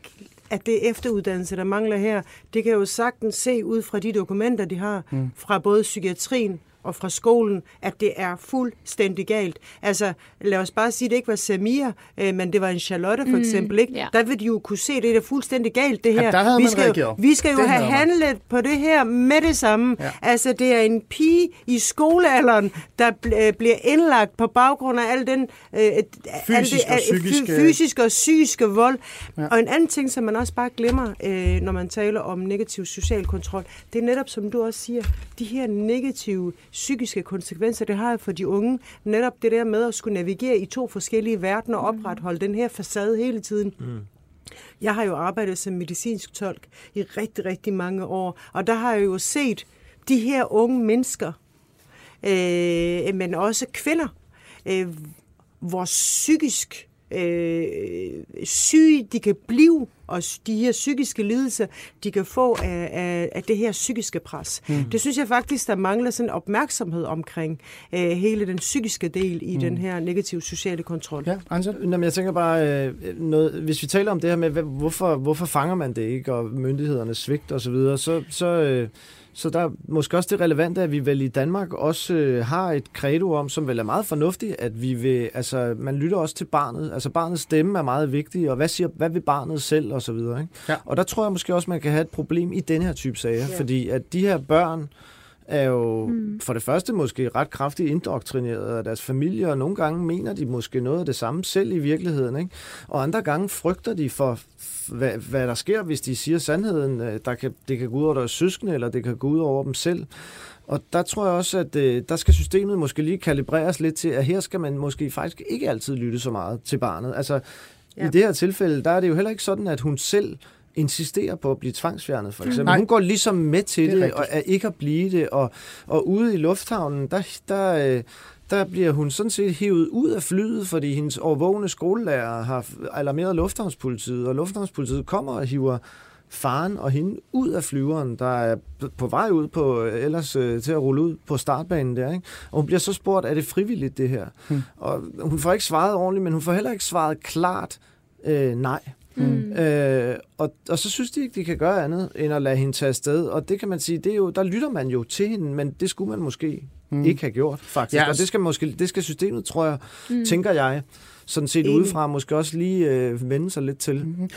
at det er efteruddannelse, der mangler her. Det kan jo sagtens se ud fra de dokumenter, de har, mm. fra både psykiatrien og fra skolen, at det er fuldstændig galt. Altså, lad os bare sige, at det ikke var Samir, øh, men det var en Charlotte for Mm, eksempel. Ikke? ja. Der vil de jo kunne se, at det er fuldstændig galt, det Ja, her. der havde vi, man skal jo, reageret. vi skal jo Det have man. handlet på det her med det samme. Ja. Ja. Altså, det er en pige i skolealderen, der bl- øh, bliver indlagt på baggrund af al den øh, al Fysisk og al- psykiske- fy- fysiske og psykiske vold. Ja. Ja. Og en anden ting, som man også bare glemmer, øh, når man taler om negativ social kontrol, det er netop, som du også siger, de her negative psykiske konsekvenser, det har for de unge. Netop det der med at skulle navigere i to forskellige verdener og opretholde den her facade hele tiden. Mm. Jeg har jo arbejdet som medicinsk tolk i rigtig, rigtig mange år, og der har jeg jo set de her unge mennesker, øh, men også kvinder, øh, hvor psykisk øh, syge de kan blive, og de her psykiske lidelser, de kan få af, af, af det her psykiske pres. Mm. Det synes jeg faktisk, der mangler sådan opmærksomhed omkring øh, hele den psykiske del i mm. den her negative sociale kontrol. Ja, men jeg tænker bare, øh, noget, hvis vi taler om det her med, hvad, hvorfor, hvorfor fanger man det ikke, og myndighederne svigt og så videre, så, så, øh, så der er måske også det relevante, at vi vel i Danmark også øh, har et credo om, som vel er meget fornuftigt, at vi vil, altså man lytter også til barnet, altså barnets stemme er meget vigtig, og hvad, siger, hvad vil barnet selv og så videre, ikke? Ja. Og der tror jeg måske også, man kan have et problem i den her type sager, Ja. fordi at de her børn, er jo mm. for det første måske ret kraftigt indoktrineret af deres familie, og nogle gange mener de måske noget af det samme selv i virkeligheden. Ikke? Og andre gange frygter de for, hvad, hvad der sker, hvis de siger sandheden. Øh, Der kan, det kan gå ud over deres søskende, eller det kan gå ud over dem selv. Og der tror jeg også, at øh, der skal systemet måske lige kalibreres lidt til, at her skal man måske faktisk ikke altid lytte så meget til barnet. Altså, ja. Ja. i det her tilfælde, der er det jo heller ikke sådan, at hun selv insisterer på at blive tvangsfjernet, for eksempel. Nej. Hun går ligesom med til Det det, rigtigt. og er ikke at blive det. Og, og ude i lufthavnen, der, der, øh, der bliver hun sådan set hævet ud af flyet, fordi hendes overvågne skolelærer har alarmeret lufthavnspolitiet, og lufthavnspolitiet kommer og hiver faren og hende ud af flyveren, der er på vej ud på ellers øh, til at rulle ud på startbanen der, ikke? Og hun bliver så spurgt, er det frivilligt det her? Hmm. Og hun får ikke svaret ordentligt, men hun får heller ikke svaret klart øh, nej. Mm. Øh, og, og så synes de ikke, de kan gøre andet, end at lade hende tage afsted. Og det kan man sige, det er jo, der lytter man jo til hende, men det skulle man måske mm. ikke have gjort, faktisk. Ja, og det skal, måske, det skal systemet, tror jeg, mm. tænker jeg, sådan set Enig. udefra, måske også lige øh, vende sig lidt til. Mm.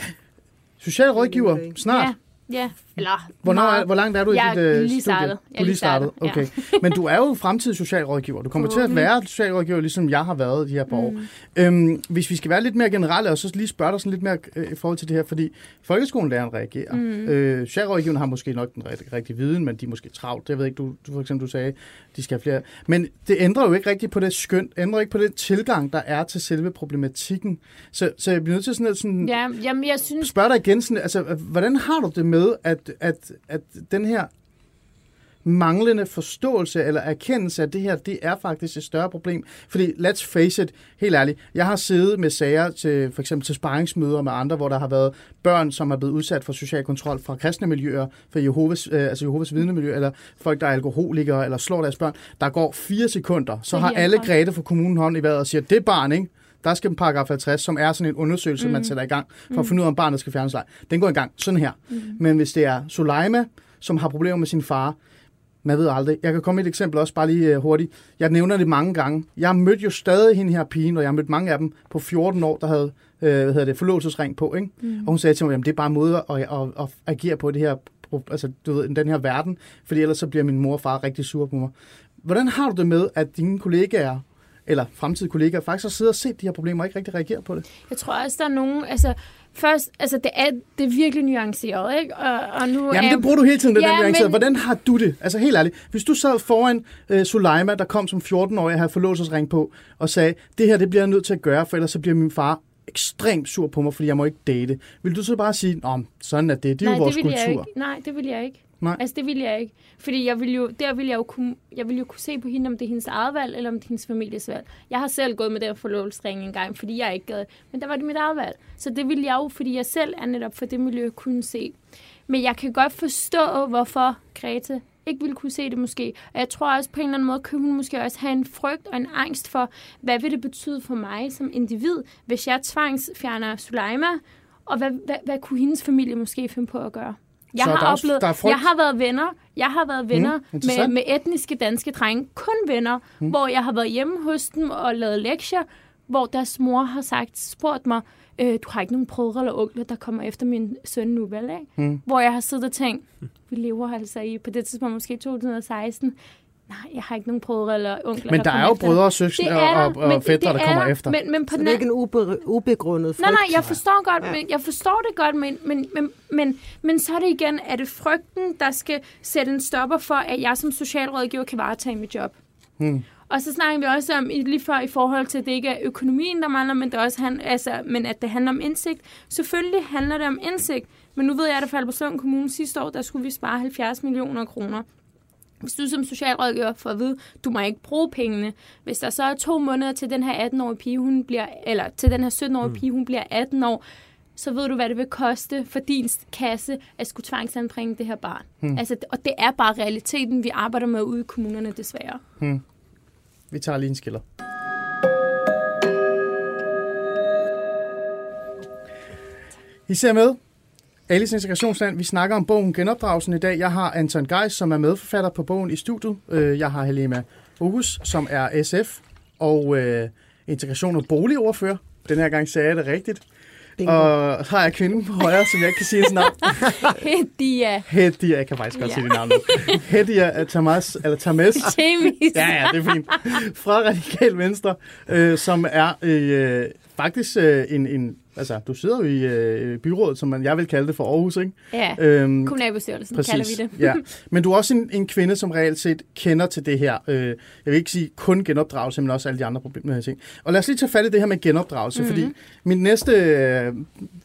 Socialrådgiver, snart. Ja, ja. Eller Hvornår meget. hvor langt er du Jeg i dit lige studie? startet. Jeg Du er lige startet, ja. okay. Men du er jo fremtidig socialrådgiver. Du kommer til at være socialrådgiver, ligesom jeg har været de her par år. Mm. Øhm, hvis vi skal være lidt mere generelle, og så lige spørge dig sådan lidt mere øh, i forhold til det her, fordi folkeskolelæreren reagerer. Mm. Øh, socialrådgiverne har måske nok den rigtige, rigtige viden, men de er måske travlt. Det ved jeg ikke, du, du for eksempel du sagde, de skal have flere. Men det ændrer jo ikke rigtigt på det skøn, ændrer ikke på den tilgang, der er til selve problematikken. Så, så jeg bliver nødt til sådan, at sådan, Ja, jamen, jeg synes, spørge dig igen, sådan, altså, hvordan har du det med, at, at, at den her manglende forståelse eller erkendelse af det her, det er faktisk et større problem. Fordi, let's face it, helt ærligt, jeg har siddet med sager til, for eksempel til sparringsmøder med andre, hvor der har været børn, som er blevet udsat for social kontrol fra kristne miljøer, fra Jehovas, øh, altså Jehovas vidnemiljø, eller folk, der er alkoholikere, eller slår deres børn. Der går fire sekunder, så har alle. Grete fra kommunen hånd i vejret og siger, det barn, ikke? Der skal en paragraf 50, som er sådan en undersøgelse, mm. man sætter i gang, for at finde ud af, om barnet skal fjernes eller. Den går i gang sådan her. Mm. Men hvis det er Suleima, som har problemer med sin far, man ved aldrig. Jeg kan komme med et eksempel også, bare lige uh, hurtigt. Jeg nævner det mange gange. Jeg mødte jo stadig hende her pigen, og jeg har mødt mange af dem på 14 år, der havde uh, hvad hedder det, forlovelsesring på. Ikke? Mm. Og hun sagde til mig, at det er bare en måde at, at, at, agere på det her, altså, du ved, den her verden, fordi ellers så bliver min mor og far rigtig sure på mig. Hvordan har du det med, at dine kollegaer, eller fremtidige kollegaer, faktisk har siddet og set de her problemer og ikke rigtig reageret på det? jeg tror også, der er nogen, altså, først, altså, det er, det er virkelig nuanceret, ikke? Og, og nu Jamen, er, det bruger du hele tiden, den Ja, der men- Hvordan har du det? Altså helt ærligt. Hvis du sad foran øh, Suleima, der kom som 14-årig og havde forlåselsring på, og sagde, det her det bliver jeg nødt til at gøre, for ellers så bliver min far ekstremt sur på mig, fordi jeg må ikke date. Vil du så bare sige, Nå, sådan er det, det er Nej, jo vores det vil jeg kultur. ikke. Nej, det vil jeg ikke. Nej. Altså, det vil jeg ikke. Fordi jeg vil jo, der vil jeg jo kunne, jeg vil jo kunne se på hende, om det er hendes eget valg, eller om det er hendes families valg. Jeg har selv gået med den forlovelsesring en gang, fordi jeg ikke gad. Men der var det mit eget valg. Så det vil jeg jo, fordi jeg selv er netop for det miljø, kunne se. Men jeg kan godt forstå, hvorfor Grete ikke ville kunne se det måske. Og jeg tror også på en eller anden måde, kan hun måske også have en frygt og en angst for, hvad vil det betyde for mig som individ, hvis jeg tvangsfjerner Suleima, og hvad, hvad, hvad kunne hendes familie måske finde på at gøre? Jeg Så har der er oplevet, der er jeg har været venner, jeg har været venner mm, med, med etniske danske drenge, kun venner, mm. hvor jeg har været hjemme hos dem og lavet lektier, hvor deres mor har sagt, spurgt mig, øh, du har ikke nogen brødre eller onkler, der kommer efter min søn nu, vel? Ikke? Mm. Hvor jeg har siddet og tænkt, vi lever altså i, på det tidspunkt måske 2016, nej, jeg har ikke nogen brødre eller onkler, Men der er kommer jo efter brødre og søskende er og, der, og, og fætter, det der er kommer der, efter. Men, men på Så den det er ikke en ube, ubegrundet frygt. Nej, nej, jeg forstår godt, Ja. men jeg forstår det godt, men, men, men, men, men så er det igen, er det frygten, der skal sætte en stopper for, at jeg som socialrådgiver kan varetage mit job. Hmm. Og så snakker vi også om, lige før i forhold til, at det ikke er økonomien, der mangler, men, det også han, altså, men at det handler om indsigt. Selvfølgelig handler det om indsigt, men nu ved jeg, at der faldt på Slund Kommune sidste år, der skulle vi spare 70 millioner kroner. Hvis du som socialrådgiver får at vide, du må ikke bruge pengene. Hvis der så er to måneder til den her 18-årige pige, hun bliver, eller til den her 17-årige pige, hun bliver 18 år, så ved du, hvad det vil koste for din kasse at skulle tvangsanbringe det her barn. Hmm. Altså, og det er bare realiteten, vi arbejder med ude i kommunerne, desværre. Vi tager lige en skiller. I ser med. Alice Integrationsland. Vi snakker om bogen Genopdragelsen i dag. Jeg har Anton Geis, som er medforfatter på bogen i studiet. Øh, Jeg har Helena August, som er SF og øh, integration og boligordfører. Den her gang sagde jeg det rigtigt. Bingo. Og har jeg kvinden på højre, som jeg ikke kan sige hendes navn. Hedia. Hedia, jeg kan faktisk godt Ja. sige det navn nu. Hedia Tamas, eller Tamas. Chemis. Ja, ja, det er fint. Fra Radikal Venstre, øh, som er øh, faktisk øh, en, en... Altså, du sidder jo i øh, byrådet, som man, jeg vil kalde det for Aarhus, ikke? Ja, Øhm, kommunalbestyrelsen kalder vi det. ja. Men du er også en, en kvinde, som reelt set kender til det her. Øh, jeg vil ikke sige kun genopdragelse, men også alle de andre problemer. Ting. Og lad os lige tage fat i det her med genopdragelse, Mhm. mm-hmm. fordi min næste øh,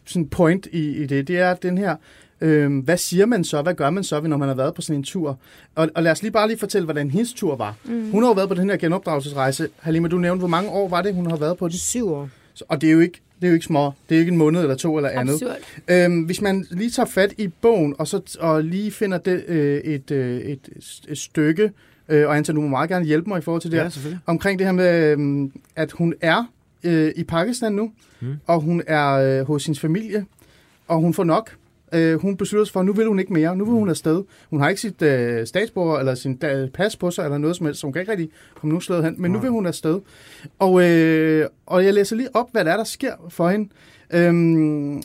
sådan point i, i det, det er den her... Øh, hvad siger man så? Hvad gør man så, når man har været på sådan en tur? Og, og lad os lige bare lige fortælle, hvordan hendes tur var. Mhm. Mm. Hun har jo været på den her genopdragelsesrejse. Halima, du nævnte, hvor mange år var det, hun har været på den? Syv år. Så- Og det er jo ikke, det er jo ikke små. Det er jo ikke en måned eller to eller andet. Absurd. Øhm, hvis man lige tager fat i bogen, og så og lige finder det, øh, et, øh, et, et stykke, øh, og Anton, du må meget gerne hjælpe mig i forhold til det Ja, her, omkring det her med, øh, at hun er øh, i Pakistan nu, Mm. og hun er øh, hos sin familie, og hun får nok. Øh, hun beslutter sig for, at nu vil hun ikke mere. Nu vil hun afsted. Hun har ikke sit øh, statsborger eller sin da, pas på sig eller noget som helst, så hun kan ikke rigtig komme nogen sted hen. Men nu Nej. vil hun afsted. Og, øh, og jeg læser lige op, hvad der er, der sker for hende. Øhm,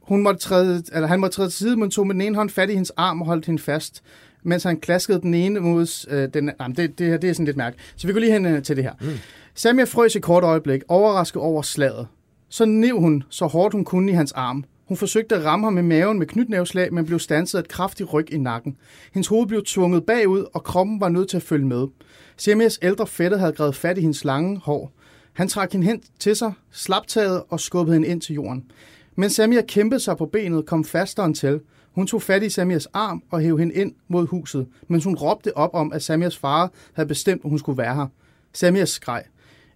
hun måtte træde, eller han måtte træde til side, men tog med den ene hånd fat i hendes arm og holdt hende fast, mens han klaskede den ene mod øh, den jamen, det, det, her, det er sådan lidt mærke. Så vi går lige hen øh, til det her. Mm. Samia frøs i kort øjeblik, overrasket over slaget. Så nev hun så hårdt hun kunne i hans arm. Hun forsøgte at ramme ham med maven med knytnævslag, men blev stanset af et kraftigt ryg i nakken. Hendes hoved blev tvunget bagud, og kroppen var nødt til at følge med. Semias ældre fætter havde grebet fat i hendes lange hår. Han trak hende hen til sig, slaptaget og skubbede hende ind til jorden. Men Samia kæmpede sig på benet, kom fastere end til. Hun tog fat i Samias arm og hævde hende ind mod huset, mens hun råbte op om, at Samias far havde bestemt, at hun skulle være her. Samia skreg.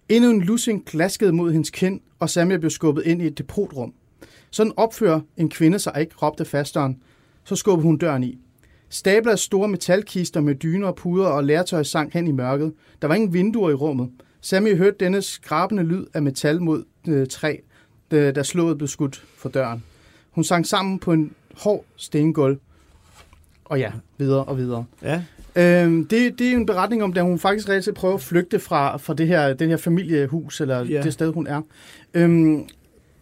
Endnu en lussing glaskede mod hendes kind, og Samia blev skubbet ind i et depotrum. Sådan opfører en kvinde sig ikke, råbte fasteren. Så skubbede hun døren i. Stabler af store metalkister med dyner og puder og lærtøj sang hen i mørket. Der var ingen vinduer i rummet. Sammy hørte denne skrabende lyd af metal mod øh, træ, da slået blev skudt for døren. Hun sang sammen på en hård stengulv. Og ja, videre og videre. Ja. Øhm, det, det er en beretning om, da hun faktisk reelt prøver at flygte fra, fra det her, den her familiehus, eller ja. det sted, hun er. Øhm,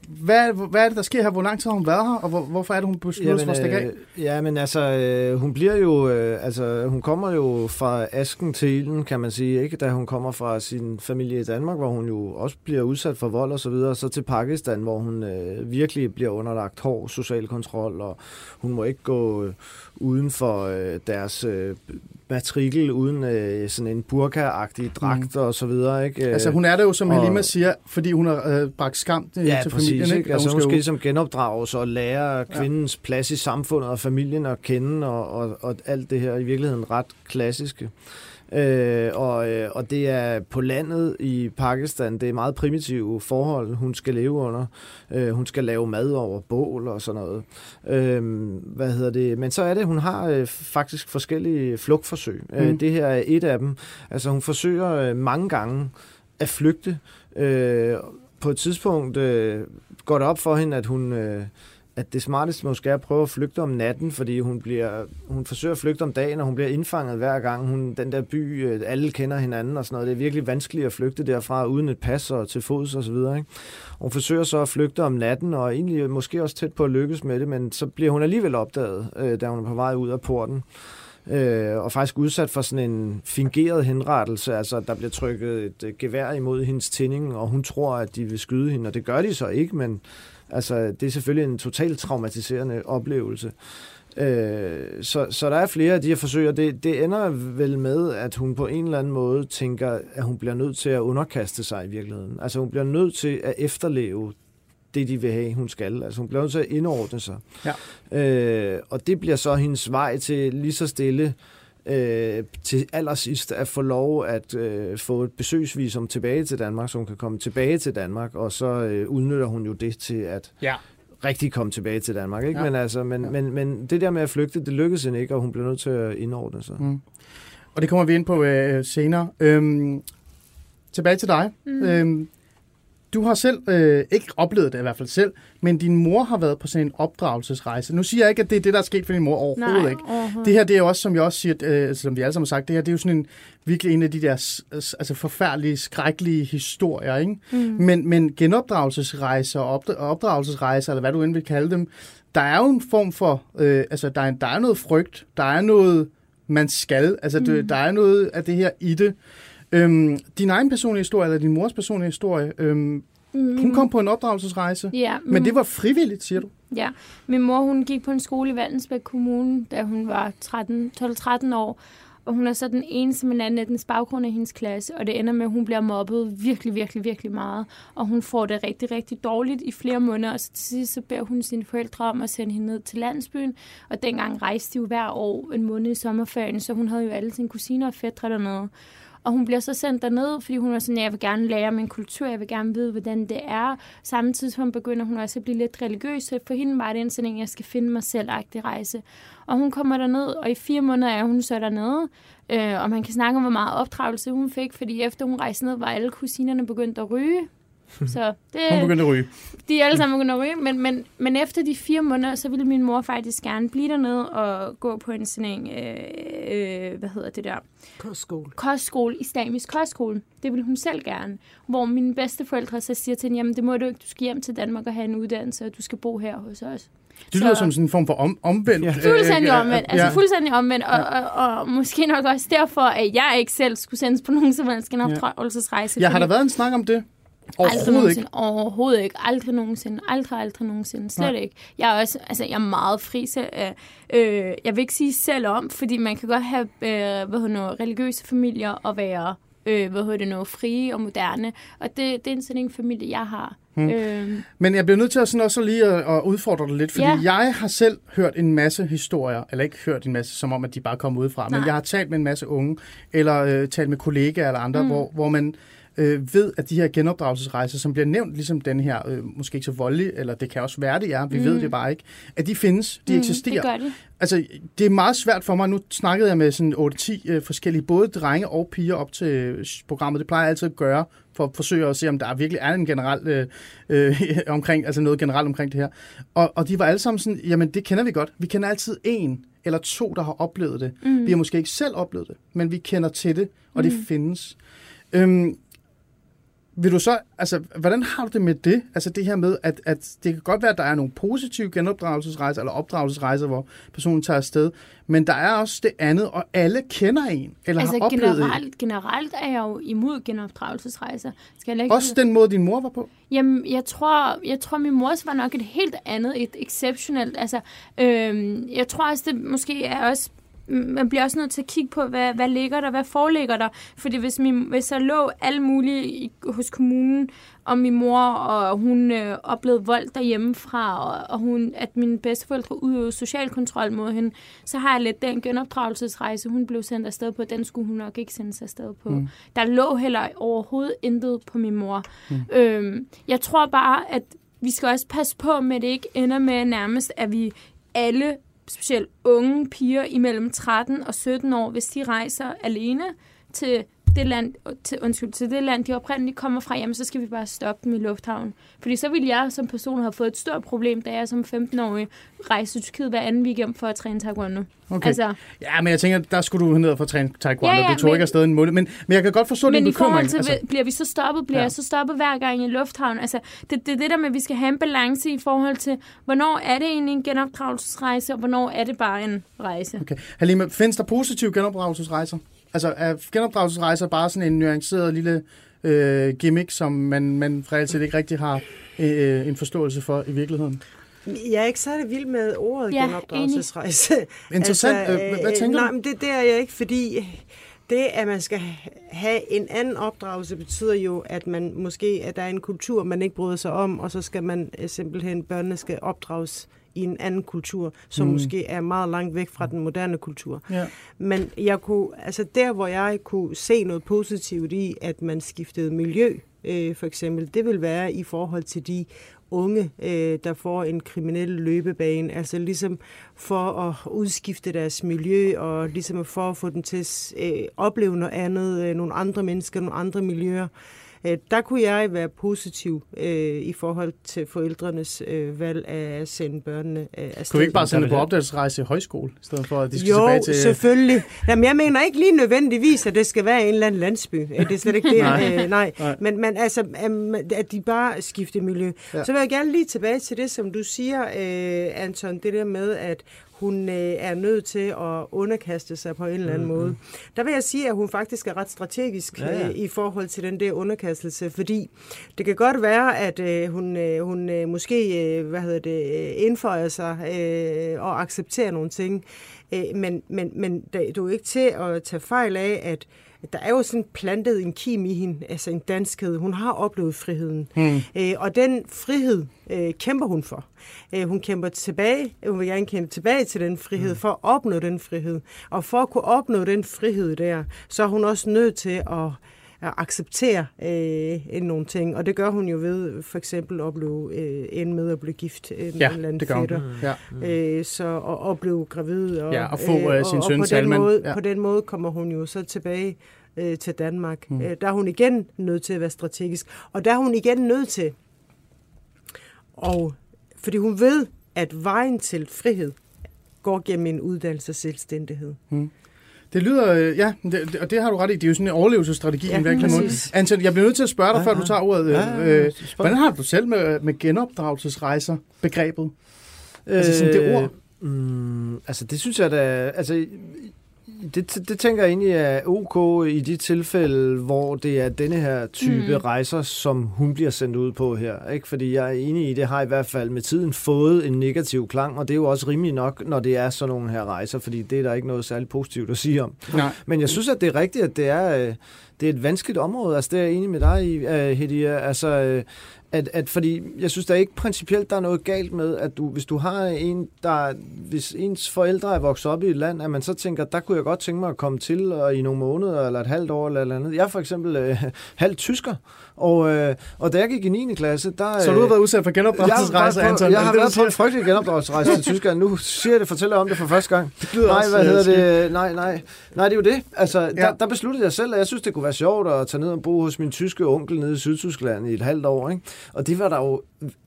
hvad, hvad er det, der sker her? Hvor lang tid har hun været her, og hvor, hvorfor er det, hun beslutter sig for at stikke af? Øh, ja, men altså, øh, hun bliver jo, øh, altså, hun kommer jo fra asken til ilden, kan man sige, ikke? Da hun kommer fra sin familie i Danmark, hvor hun jo også bliver udsat for vold og så videre, så til Pakistan, hvor hun øh, virkelig bliver underlagt hård social kontrol, og hun må ikke gå øh, uden for øh, deres øh, matrikel uden øh, sådan en burka-agtig dragt mm. og så videre. Ikke? Altså hun er der jo, som og, Halima siger, fordi hun har øh, bragt skam øh, ja, til præcis, familien. Ikke? Altså hun skal, hun skal ligesom genopdrages og lære kvindens ja. plads i samfundet og familien at kende og, og, og alt det her i virkeligheden ret klassiske. Øh, og, øh, og det er på landet i Pakistan, det er meget primitive forhold, hun skal leve under. Øh, hun skal lave mad over bål og sådan noget. Øh, hvad hedder det? Men så er det, hun har øh, faktisk forskellige flugtforsøg. Øh, mm. Øh, det her er et af dem. Altså hun forsøger øh, mange gange at flygte. Øh, på et tidspunkt øh, går det op for hende, at hun... Øh, at det smarteste måske er at prøve at flygte om natten, fordi hun, bliver, hun forsøger at flygte om dagen, og hun bliver indfanget hver gang. Hun, den der by, øh, alle kender hinanden og sådan noget. Det er virkelig vanskeligt at flygte derfra uden et pas og til fods og så videre. Ikke? Hun forsøger så at flygte om natten, og egentlig måske også tæt på at lykkes med det, men så bliver hun alligevel opdaget, øh, da hun er på vej ud af porten øh, og faktisk udsat for sådan en fingeret henrettelse, altså der bliver trykket et øh, gevær imod hendes tænding, og hun tror, at de vil skyde hende, og det gør de så ikke, men Altså, det er selvfølgelig en totalt traumatiserende oplevelse. Øh, så, så der er flere af de her forsøg, og det, det ender vel med, at hun på en eller anden måde tænker, at hun bliver nødt til at underkaste sig i virkeligheden. Altså hun bliver nødt til at efterleve det, de vil have, hun skal. Altså hun bliver nødt til at indordne sig. Ja. Øh, og det bliver så hendes vej til lige så stille øh, til allersidst at få lov at øh, få et besøgsvisum tilbage til Danmark, så hun kan komme tilbage til Danmark, og så øh, udnytter hun jo det til at ja. rigtig komme tilbage til Danmark. Ikke? Ja. Men, altså, men, ja. men, men det der med at flygte, det lykkedes hende ikke, og hun blev nødt til at indordne sig. Mm. Og det kommer vi ind på øh, senere. Øhm, tilbage til dig. Mm. Øhm, du har selv øh, ikke oplevet det i hvert fald selv, men din mor har været på sådan en opdragelsesrejse. Nu siger jeg ikke, at det er det, der er sket for din mor overhovedet Nej, ikke. Overhovedet. Det her, det er også, som jeg også siger, øh, som vi alle sammen har sagt, det her, det er jo sådan en, virkelig en af de der altså forfærdelige, skrækkelige historier, ikke? Mm. Men, men genopdragelsesrejser og opdragelsesrejser, eller hvad du end vil kalde dem, der er jo en form for, øh, altså der er, der er noget frygt, der er noget, man skal, altså mm. det, der er noget af det her i det. Øhm, din egen personlige historie, eller din mors personlige historie, øhm, mm. hun kom på en opdragelsesrejse, ja, men, men det var frivilligt, siger du? Ja, min mor hun gik på en skole i Vandensbæk Kommune, da hun var 12-13 år, og hun er så den eneste med anden etnisk baggrund i hendes klasse, og det ender med, at hun bliver mobbet virkelig, virkelig, virkelig meget. Og hun får det rigtig, rigtig dårligt i flere måneder, og så til sidst så beder hun sine forældre om at sende hende ned til landsbyen. Og dengang rejste de jo hver år en måned i sommerferien, så hun havde jo alle sine kusiner og fædre dernede. Og hun bliver så sendt derned, fordi hun er sådan, jeg vil gerne lære min kultur, jeg vil gerne vide, hvordan det er. Samtidig hun begynder hun også at blive lidt religiøs, så for hende var det en sådan, jeg skal finde mig selv rejse. Og hun kommer derned, og i fire måneder er hun så dernede. Øh, og man kan snakke om, hvor meget opdragelse hun fik, fordi efter hun rejste ned, var alle kusinerne begyndt at ryge. Så det, Hun begyndte at ryge. de er alle sammen begyndt at ryge, men, men, men efter de fire måneder, så ville min mor faktisk gerne blive dernede og gå på en sådan en, øh, øh, hvad hedder det der, Kostskole. kostskole, islamisk kostskole. Det ville hun selv gerne. Hvor mine bedsteforældre så siger til hende, jamen det må du ikke, du skal hjem til Danmark og have en uddannelse, og du skal bo her hos os. Det lyder Så- som sådan en form for om, omvendt. Ja. øh, Fuldstændig øh, omvendt. ja. Altså fuldstændig omvendt. Og, og, og, måske nok også derfor, at jeg ikke selv skulle sendes på nogen som helst genopdragelsesrejse. Ja, har der fordi- været en snak om det? Aldrig Overhovedet nogensinde. ikke. Overhovedet ikke. Aldrig nogensinde. Aldrig, aldrig nogensinde. Slet Nej. ikke. Jeg er også, altså, jeg er meget fri selv. Øh, øh, jeg vil ikke sige selv om, fordi man kan godt have, øh, hvad hedder noget, religiøse familier og være, øh, hvad hedder det noget, frie og moderne. Og det, det er sådan en familie, jeg har. Hmm. Øh, Men jeg bliver nødt til at, sådan også lige at, at udfordre dig lidt, fordi Ja. jeg har selv hørt en masse historier, eller ikke hørt en masse, som om, at de bare kommer udefra, men Nej. jeg har talt med en masse unge, eller øh, talt med kollegaer eller andre, mm. hvor, hvor man øh, ved, at de her genopdragelsesrejser, som bliver nævnt, ligesom den her, øh, måske ikke så voldelige, eller det kan også være det er, vi mm. ved det bare ikke, at de findes, de mm, eksisterer. det gør det. Altså, det er meget svært for mig. Nu snakkede jeg med sådan 8-10 øh, forskellige, både drenge og piger op til øh, programmet. Det plejer jeg altid at gøre, for at forsøge at se, om der virkelig er en generel øh, øh, omkring, altså noget generelt omkring det her. Og, og de var alle sammen sådan, jamen det kender vi godt. Vi kender altid en eller to, der har oplevet det. Mm. Vi har måske ikke selv oplevet det, men vi kender til det, og mm. det findes. Øhm, vil du så, altså, hvordan har du det med det? Altså det her med, at, at det kan godt være, at der er nogle positive genopdragelsesrejser eller opdragelsesrejser, hvor personen tager afsted, men der er også det andet, og alle kender en, eller Altså har oplevet generelt, generelt er jeg jo imod genopdragelsesrejser. Skal jeg en. ikke Også den måde, din mor var på. Jamen, jeg tror, jeg tror, min mors var nok et helt andet, et exceptionelt. Altså, øhm, jeg tror også, det måske er også man bliver også nødt til at kigge på, hvad, hvad ligger der, hvad foreligger der. Fordi hvis, min, hvis der lå alle mulige i, hos kommunen om min mor, og hun øh, oplevede vold derhjemmefra, og, og hun, at mine bedsteforældre udøvede social kontrol mod hende, så har jeg lidt den genopdragelsesrejse, hun blev sendt afsted på, den skulle hun nok ikke sendes afsted på. Mm. Der lå heller overhovedet intet på min mor. Mm. Øhm, jeg tror bare, at vi skal også passe på med, at det ikke ender med nærmest, at vi alle specielt unge piger imellem 13 og 17 år, hvis de rejser alene til det land, til, undskyld, til det land, de oprindeligt kommer fra, jamen så skal vi bare stoppe dem i lufthavnen. Fordi så ville jeg som person have fået et stort problem, da jeg som 15-årig rejste til Tyrkiet hver anden weekend for at træne taekwondo. Okay. Altså, Ja, men jeg tænker, der skulle du ned for at træne taekwondo. Ja, ja, du tog men- ikke afsted en måned. Men, men jeg kan godt forstå din men i bekymring. forhold til, altså, bliver vi så stoppet, bliver ja. jeg så stoppet hver gang i lufthavnen? Altså, det, det er det der med, at vi skal have en balance i forhold til, hvornår er det egentlig en genopdragelsesrejse, og hvornår er det bare en rejse? Okay. Halima, findes der positive genopdragelsesrejser? Altså er genopdragelsesrejser bare sådan en nuanceret lille øh, gimmick, som man, man reelt set ikke rigtig har øh, en forståelse for i virkeligheden? Jeg er ikke særlig vild med ordet Ja, ja, genopdragelsesrejse. Interessant. Øh, hvad- hvad tænker nej, du? Men det, det er jeg ikke, fordi det, at man skal have en anden opdragelse, betyder jo, at man måske, at der er en kultur, man ikke bryder sig om, og så skal man øh, simpelthen, børnene skal opdrages i en anden kultur, som mm. måske er meget langt væk fra den moderne kultur. Ja. Men jeg kunne, altså der, hvor jeg kunne se noget positivt i, at man skiftede miljø, øh, for eksempel, det vil være i forhold til de unge, øh, der får en kriminel løbebane, altså ligesom for at udskifte deres miljø, og ligesom for at få dem til at øh, opleve noget andet, øh, nogle andre mennesker, nogle andre miljøer. Øh, der kunne jeg være positiv øh, i forhold til forældrenes øh, valg af at sende børnene øh, afsted. Kunne vi ikke bare sende vil på opdagelsesrejse i højskole, i stedet for at de skal Jo, tilbage til... selvfølgelig. Jamen, jeg mener ikke lige nødvendigvis, at det skal være en eller anden landsby. Øh, Det er slet ikke det. Nej. Øh, nej. Nej. Men, men altså, at de bare skifter miljø. Ja. Så vil jeg gerne lige tilbage til det, som du siger, øh, Anton, det der med, at hun øh, er nødt til at underkaste sig på en eller anden Mm-hmm. måde. Der vil jeg sige, at hun faktisk er ret strategisk Ja, ja. øh, i forhold til den der underkastelse, fordi det kan godt være, at øh, hun, øh, hun øh, måske øh, hvad hedder det, øh, indføjer sig øh, og accepterer nogle ting, øh, men, men, men det, du er ikke til at tage fejl af, at der er jo sådan plantet en kim i hende, altså en danskhed. Hun har oplevet friheden. Hmm. Øh, og den frihed øh, kæmper hun for. Øh, hun kæmper tilbage, hun vil gerne kæmpe tilbage til den frihed, for at opnå den frihed. Og for at kunne opnå den frihed der, så er hun også nødt til at at acceptere øh, nogle ting, og det gør hun jo ved for eksempel at blive øh, ende med at blive gift øh, med Ja, en eller anden det gør hun. fætter. Ja. Øh, så og, og blive gravid. Og, Ja, og få, øh, sin og, søn og på den, måde, ja. på den måde kommer hun jo så tilbage øh, til Danmark. Mm. Øh, der er hun igen nødt til at være strategisk. Og der er hun igen nødt til, og, fordi hun ved, at vejen til frihed går gennem en uddannelse og selvstændighed. Mm. Det lyder, øh, ja, det, og det har du ret i. Det er jo sådan en overlevelsesstrategi ja, en virkelig måde. Anton, jeg bliver nødt til at spørge dig, ja, før du tager ordet. Ja, ja, øh, hvordan har du selv med, med genopdragelsesrejser begrebet? Øh, altså sådan det ord. Mm, altså det synes jeg da, altså det, det tænker jeg egentlig er ok i de tilfælde, hvor det er denne her type mm. rejser, som hun bliver sendt ud på her. Ikke? Fordi jeg er enig i, det har i hvert fald med tiden fået en negativ klang, og det er jo også rimeligt nok, når det er sådan nogle her rejser, fordi det er der ikke noget særligt positivt at sige om. Nej. Men jeg synes, at det er rigtigt, at det er, øh, det er et vanskeligt område. Altså, det er jeg enig med dig i, uh, Hedia. Altså, øh, at, at fordi jeg synes der ikke principielt der er noget galt med at du hvis du har en der hvis ens forældre er vokset op i et land at man så tænker der kunne jeg godt tænke mig at komme til og i nogle måneder eller et halvt år eller, eller andet. Jeg er for eksempel øh, halvt tysker og, øh, og da jeg gik i 9. klasse, der... Øh, så du har været udsat for genopdragelsesrejse, Anton? Jeg har været på en frygtelig genopdragelsesrejse til Tyskland. Nu siger jeg det, fortæller om det for første gang. Det nej, hvad hedder det? Nej, nej. Nej, det er jo det. Altså, ja. der, der, besluttede jeg selv, at jeg synes, det kunne være sjovt at tage ned og bo hos min tyske onkel nede i Sydtyskland i et halvt år. Ikke? Og det var der jo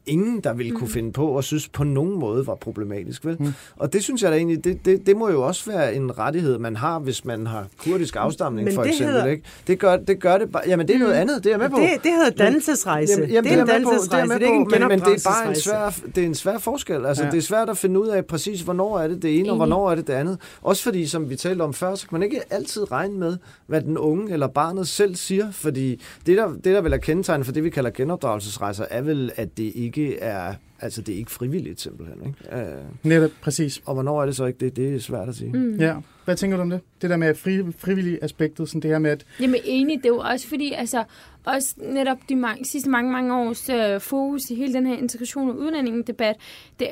ingen, der ville kunne mm. finde på og synes på nogen måde var problematisk. Vel? Mm. Og det synes jeg da egentlig, det, det, det må jo også være en rettighed, man har, hvis man har kurdisk afstamning, Men for eksempel. Hedder... Ikke? Det, gør, det gør det bare... Jamen, det er noget mm. andet, det er jeg med på. Det, det hedder dannelsesrejse. Jamen, jamen, det er en dannelsesrejse, det er, ikke en men, men det er bare en svær, det er en svær forskel. Altså, ja. Det er svært at finde ud af præcis, hvornår er det det ene, og hvornår er det det andet. Også fordi, som vi talte om før, så kan man ikke altid regne med, hvad den unge eller barnet selv siger, fordi det, der, det, der vil er kendetegnet for det, vi kalder genopdragelsesrejser, er vel, at det ikke er Altså, det er ikke frivilligt simpelthen. Ikke? Uh, Netop, præcis. Og hvornår er det så ikke det? Det er svært at sige. Mm. Ja. Hvad tænker du om det? Det der med fri, frivillig aspektet, sådan det her med at... Jamen enig, det er jo også fordi, altså, også netop de mange, sidste mange, mange års øh, fokus i hele den her integration og udlændingedebat, det,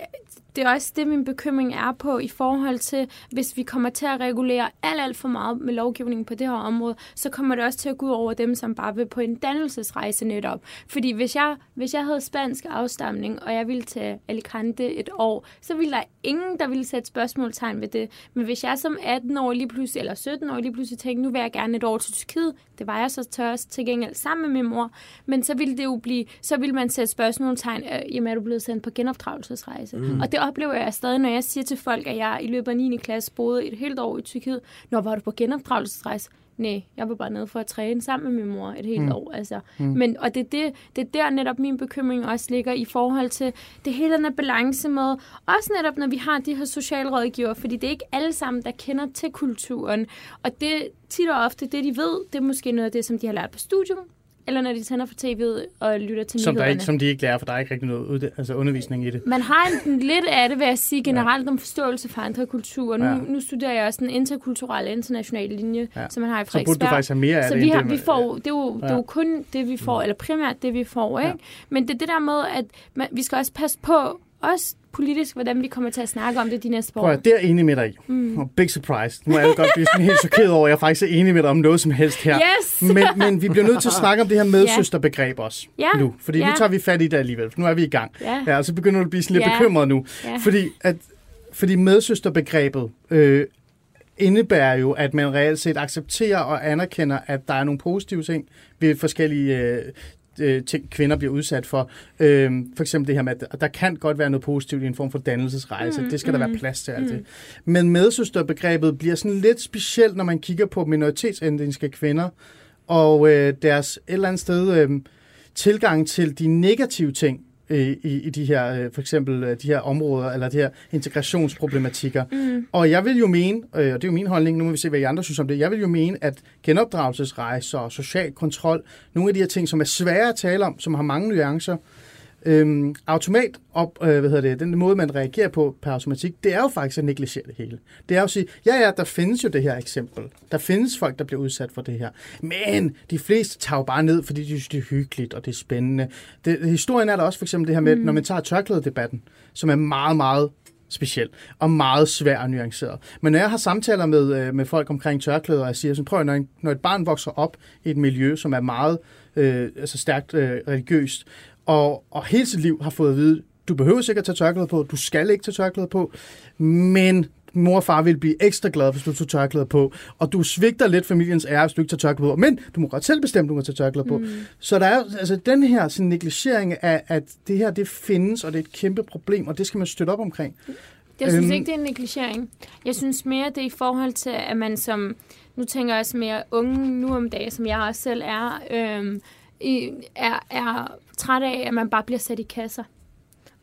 det er også det, min bekymring er på i forhold til, hvis vi kommer til at regulere alt, alt for meget med lovgivningen på det her område, så kommer det også til at gå ud over dem, som bare vil på en dannelsesrejse netop. Fordi hvis jeg, hvis jeg havde spansk afstamning, og jeg ville til Alicante et år, så ville der ingen, der ville sætte spørgsmålstegn ved det. Men hvis jeg som 18 år lige pludselig, eller 17 år lige pludselig tænkte, nu vil jeg gerne et år til Tyrkiet, det var jeg så tørst til gengæld sammen med min mor, men så ville det jo blive, så ville man sætte spørgsmålstegn, øh, jamen er du blevet sendt på genopdragelsesrejse? Mm. Og det oplever jeg stadig, når jeg siger til folk, at jeg i løbet af 9. klasse boede et helt år i Tyrkiet. Når var du på genopdragelsesrejse? Nej, jeg var bare nede for at træne sammen med min mor et helt mm. år. Altså. Mm. Men, og det er, det, det er der netop min bekymring også ligger i forhold til det hele den balance med, også netop når vi har de her socialrådgiver, fordi det er ikke alle sammen, der kender til kulturen. Og det tit og ofte, det de ved, det er måske noget af det, som de har lært på studium, eller når de tænder for tv'et og lytter til som nyhederne. Der ikke, som de ikke lærer, for der er ikke rigtig noget ud, altså undervisning i det. Man har en, lidt af det, vil jeg sige, generelt ja. om forståelse for andre kulturer. Nu, ja. nu studerer jeg også en interkulturel international linje, ja. som man har i Frederiksberg. Så burde du faktisk have mere af så det. vi, har, vi får, det, er jo, ja. det er jo kun det, vi får, eller primært det, vi får. Ikke? Ja. Men det er det der med, at man, vi skal også passe på, også politisk, hvordan vi kommer til at snakke om det de næste år. Prøv det er enig med dig i. Mm. Og big surprise. Nu er jeg godt blive sådan helt chokeret over, at jeg faktisk er enig med dig om noget som helst her. Yes! men, men vi bliver nødt til at snakke om det her medsøsterbegreb også ja. nu. Fordi ja. nu tager vi fat i det alligevel. Nu er vi i gang. Ja. ja og så begynder du at blive sådan lidt ja. bekymret nu. Ja. Fordi, at, fordi medsøsterbegrebet øh, indebærer jo, at man reelt set accepterer og anerkender, at der er nogle positive ting ved forskellige øh, øh, ting, kvinder bliver udsat for. Øh, for eksempel det her med, at der kan godt være noget positivt i en form for dannelsesrejse. Mm, det skal mm, der være plads til alt mm. det. Men medsøsterbegrebet bliver sådan lidt specielt, når man kigger på minoritetsetniske kvinder og øh, deres et eller andet sted øh, tilgang til de negative ting, i, i de her, øh, for eksempel øh, de her områder, eller de her integrationsproblematikker. Mm. Og jeg vil jo mene, øh, og det er jo min holdning, nu må vi se, hvad I andre synes om det, jeg vil jo mene, at genopdragelsesrejser og social kontrol, nogle af de her ting, som er svære at tale om, som har mange nuancer, øhm, automat op, øh, hvad hedder det, den måde, man reagerer på per automatik, det er jo faktisk at negligere det hele. Det er jo at sige, ja, ja, der findes jo det her eksempel. Der findes folk, der bliver udsat for det her. Men de fleste tager jo bare ned, fordi de synes, det er hyggeligt og det er spændende. Det, historien er der også for eksempel det her med, mm. når man tager tørklædedebatten, som er meget, meget speciel og meget svær og nuanceret. Men når jeg har samtaler med, øh, med folk omkring tørklæder, og jeg siger sådan, prøv når, en, når et barn vokser op i et miljø, som er meget øh, altså stærkt øh, religiøst, og, og hele sit liv har fået at vide, du behøver sikkert tage tørklæde på, du skal ikke tage tørklæde på, men mor og far ville blive ekstra glade, hvis du tog tørklæder på, og du svigter lidt familiens ære, hvis du ikke tager tørklæder på, men du må godt selv bestemme, du må tage tørklæder på. Mm. Så der er altså den her sådan, negligering af, at det her, det findes, og det er et kæmpe problem, og det skal man støtte op omkring. Jeg synes Øhm. ikke, det er en negligering. Jeg synes mere, det er i forhold til, at man som... Nu tænker jeg også mere unge nu om dagen, som jeg også selv er, øhm, er, er træt af, at man bare bliver sat i kasser.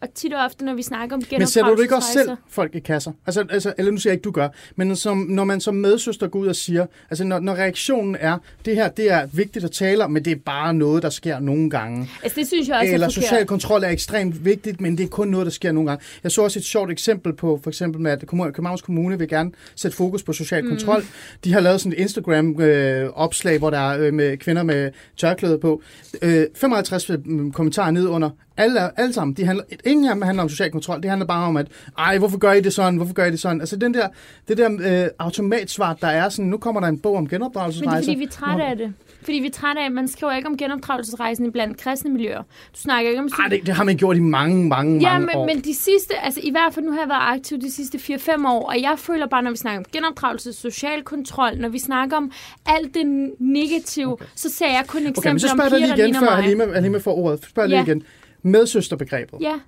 Og tit og ofte, når vi snakker om Men sætter du ikke også selv genopdragelsesrejser- folk i kasser? Altså, altså, eller nu siger jeg ikke, du gør, men som, når man som medsøster går ud og siger, altså når, når reaktionen er, det her det er vigtigt at tale om, men det er bare noget, der sker nogle gange. Altså, det synes jeg også Eller er social kontrol er ekstremt vigtigt, men det er kun noget, der sker nogle gange. Jeg så også et sjovt eksempel på, for eksempel med, at Københavns Kommune vil gerne sætte fokus på social Mm. kontrol. De har lavet sådan et Instagram-opslag, hvor der er øh, med kvinder med tørklæde på. Øh, 55 kommentarer ned under. Alle, alle sammen. De handler, ingen af dem handler om social kontrol. Det handler bare om, at ej, hvorfor gør I det sådan? Hvorfor gør I det sådan? Altså den der, det der øh, automatsvar, der er sådan, nu kommer der en bog om Men det er genopdragelsesrejser. fordi, vi er trætte af det. Fordi vi er trætte af, at man skriver ikke om genopdragelsesrejsen i blandt kristne miljøer. Du snakker ikke om... Ej, det, det har man gjort i mange, mange, Ja, mange men, år. men de sidste, altså i hvert fald nu har jeg været aktiv de sidste 4-5 år, og jeg føler bare, når vi snakker om genopdragelse, social kontrol, når vi snakker om alt det negative, okay. så ser jeg kun eksempler Okay, men så spørger jeg dig lige igen, før. Halima, Halima får ordet. Spørg. Ja. lige igen. Medsøsterbegrebet. Ja,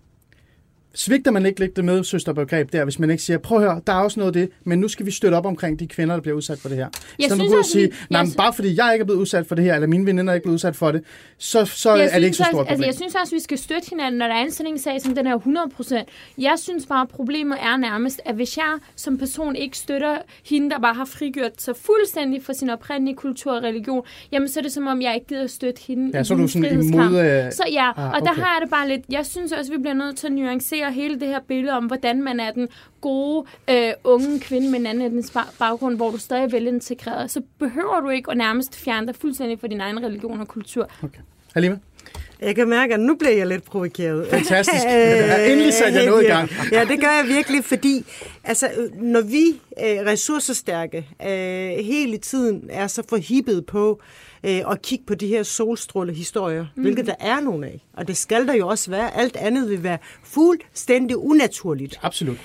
Svigter man ikke lidt det medsøsterbegreb der, hvis man ikke siger, prøv at høre, der er også noget af det, men nu skal vi støtte op omkring de kvinder, der bliver udsat for det her. Jeg så man synes også, sige, vi- nej, men bare fordi jeg ikke er blevet udsat for det her, eller mine veninder er ikke blevet udsat for det, så, så jeg er det ikke så stort også, altså, problem. jeg synes også, vi skal støtte hinanden, når der er en sag som den her 100%. Jeg synes bare, at problemet er nærmest, at hvis jeg som person ikke støtter hende, der bare har frigjort sig fuldstændig fra sin oprindelige kultur og religion, jamen så er det som om, jeg ikke gider at støtte hende Ja, så er du sådan imod... Øh, Så ja, Ah, og der har jeg det bare lidt, jeg synes også, vi bliver nødt til at nuancere hele det her billede om, hvordan man er den gode, øh, unge kvinde med en anden etnisk baggrund, hvor du stadig er velintegreret. Så behøver du ikke at nærmest fjerne dig fuldstændig fra din egen religion og kultur. Okay. Halima? Jeg kan mærke, at nu bliver jeg lidt provokeret. Fantastisk. Ja, endelig satte jeg noget i gang. Ja, det gør jeg virkelig, fordi altså, øh, når vi øh, ressourcestærke øh, hele tiden er så forhippet på øh, at kigge på de her solstrålehistorier, mm. hvilket der er nogle af, og det skal der jo også være, alt andet vil være fuldstændig unaturligt. Absolut.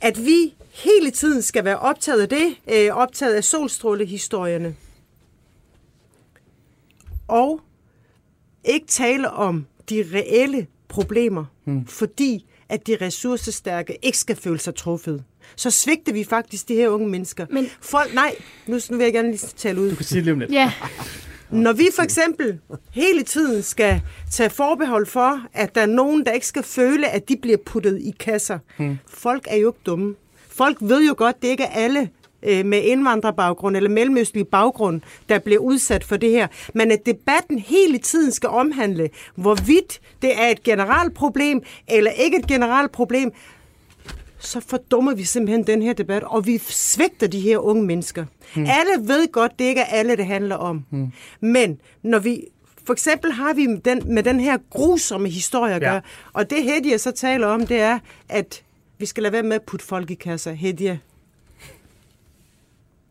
At vi hele tiden skal være optaget af det, øh, optaget af solstrålehistorierne, og ikke tale om de reelle problemer, hmm. fordi at de ressourcestærke ikke skal føle sig truffet. Så svigter vi faktisk de her unge mennesker. Men- Folk, nej, nu, nu vil jeg gerne lige tale ud. Du kan sige det lige om lidt. Ja, Når vi for eksempel hele tiden skal tage forbehold for, at der er nogen, der ikke skal føle, at de bliver puttet i kasser. Hmm. Folk er jo ikke dumme. Folk ved jo godt, det ikke er alle øh, med indvandrerbaggrund eller mellemøstlig baggrund, der bliver udsat for det her. Men at debatten hele tiden skal omhandle, hvorvidt det er et generelt problem eller ikke et generelt problem, så fordummer vi simpelthen den her debat, og vi svigter de her unge mennesker. Hmm. Alle ved godt, det ikke er alle, det handler om. Hmm. Men når vi... For eksempel har vi den, med den her grusomme historie at Ja. gøre, og det Hedia så taler om, det er, at vi skal lade være med at putte folk i kasser. Hedia,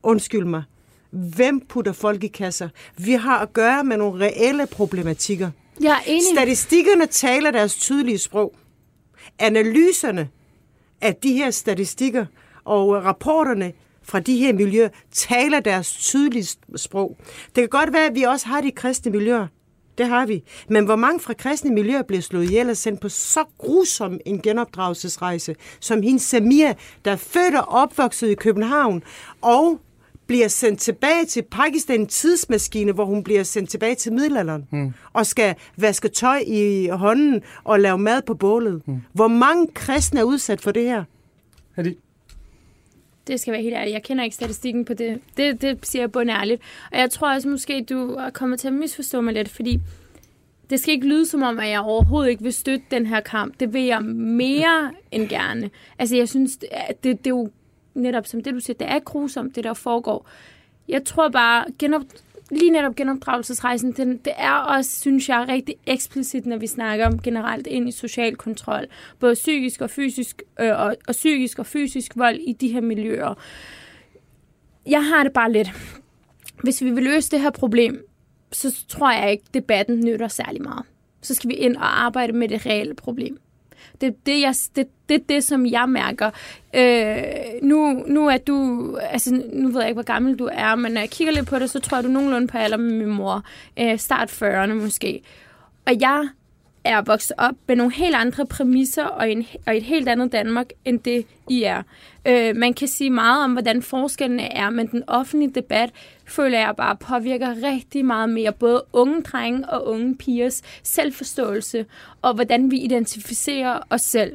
undskyld mig. Hvem putter folk i kasser? Vi har at gøre med nogle reelle problematikker. jeg er enig. Statistikkerne taler deres tydelige sprog. Analyserne af de her statistikker og rapporterne fra de her miljøer taler deres tydelige sprog. Det kan godt være, at vi også har de kristne miljøer. Det har vi. Men hvor mange fra kristne miljøer bliver slået ihjel og sendt på så grusom en genopdragelsesrejse, som hende Samia, der er født og opvokset i København, og bliver sendt tilbage til Pakistan en tidsmaskine, hvor hun bliver sendt tilbage til middelalderen, hmm. og skal vaske tøj i hånden og lave mad på bålet. Hmm. Hvor mange kristne er udsat for det her? Er det, Det skal være helt ærligt. Jeg kender ikke statistikken på det. Det, det siger jeg bund ærligt. Og jeg tror også måske, du er kommet til at misforstå mig lidt, fordi det skal ikke lyde som om, at jeg overhovedet ikke vil støtte den her kamp. Det vil jeg mere end gerne. Altså, jeg synes, det, det, det er jo netop som det, du siger, det er grusomt, det der foregår. Jeg tror bare, genop, lige netop genopdragelsesrejsen, den, det er også, synes jeg, rigtig eksplicit, når vi snakker om generelt ind i social kontrol. Både psykisk og fysisk, øh, og, og psykisk og fysisk vold i de her miljøer. Jeg har det bare lidt. Hvis vi vil løse det her problem, så tror jeg ikke, debatten nytter særlig meget. Så skal vi ind og arbejde med det reelle problem. Det er det, jeg, det, det, det, som jeg mærker. Øh, nu, nu er du, altså nu ved jeg ikke, hvor gammel du er, men når jeg kigger lidt på det, så tror jeg, du er nogenlunde på alder med min mor. Øh, start 40'erne måske. Og jeg er vokset op med nogle helt andre præmisser og, en, og et helt andet Danmark, end det I er. Øh, man kan sige meget om, hvordan forskellene er, men den offentlige debat føler jeg bare påvirker rigtig meget mere både unge drenge og unge pigers selvforståelse og hvordan vi identificerer os selv.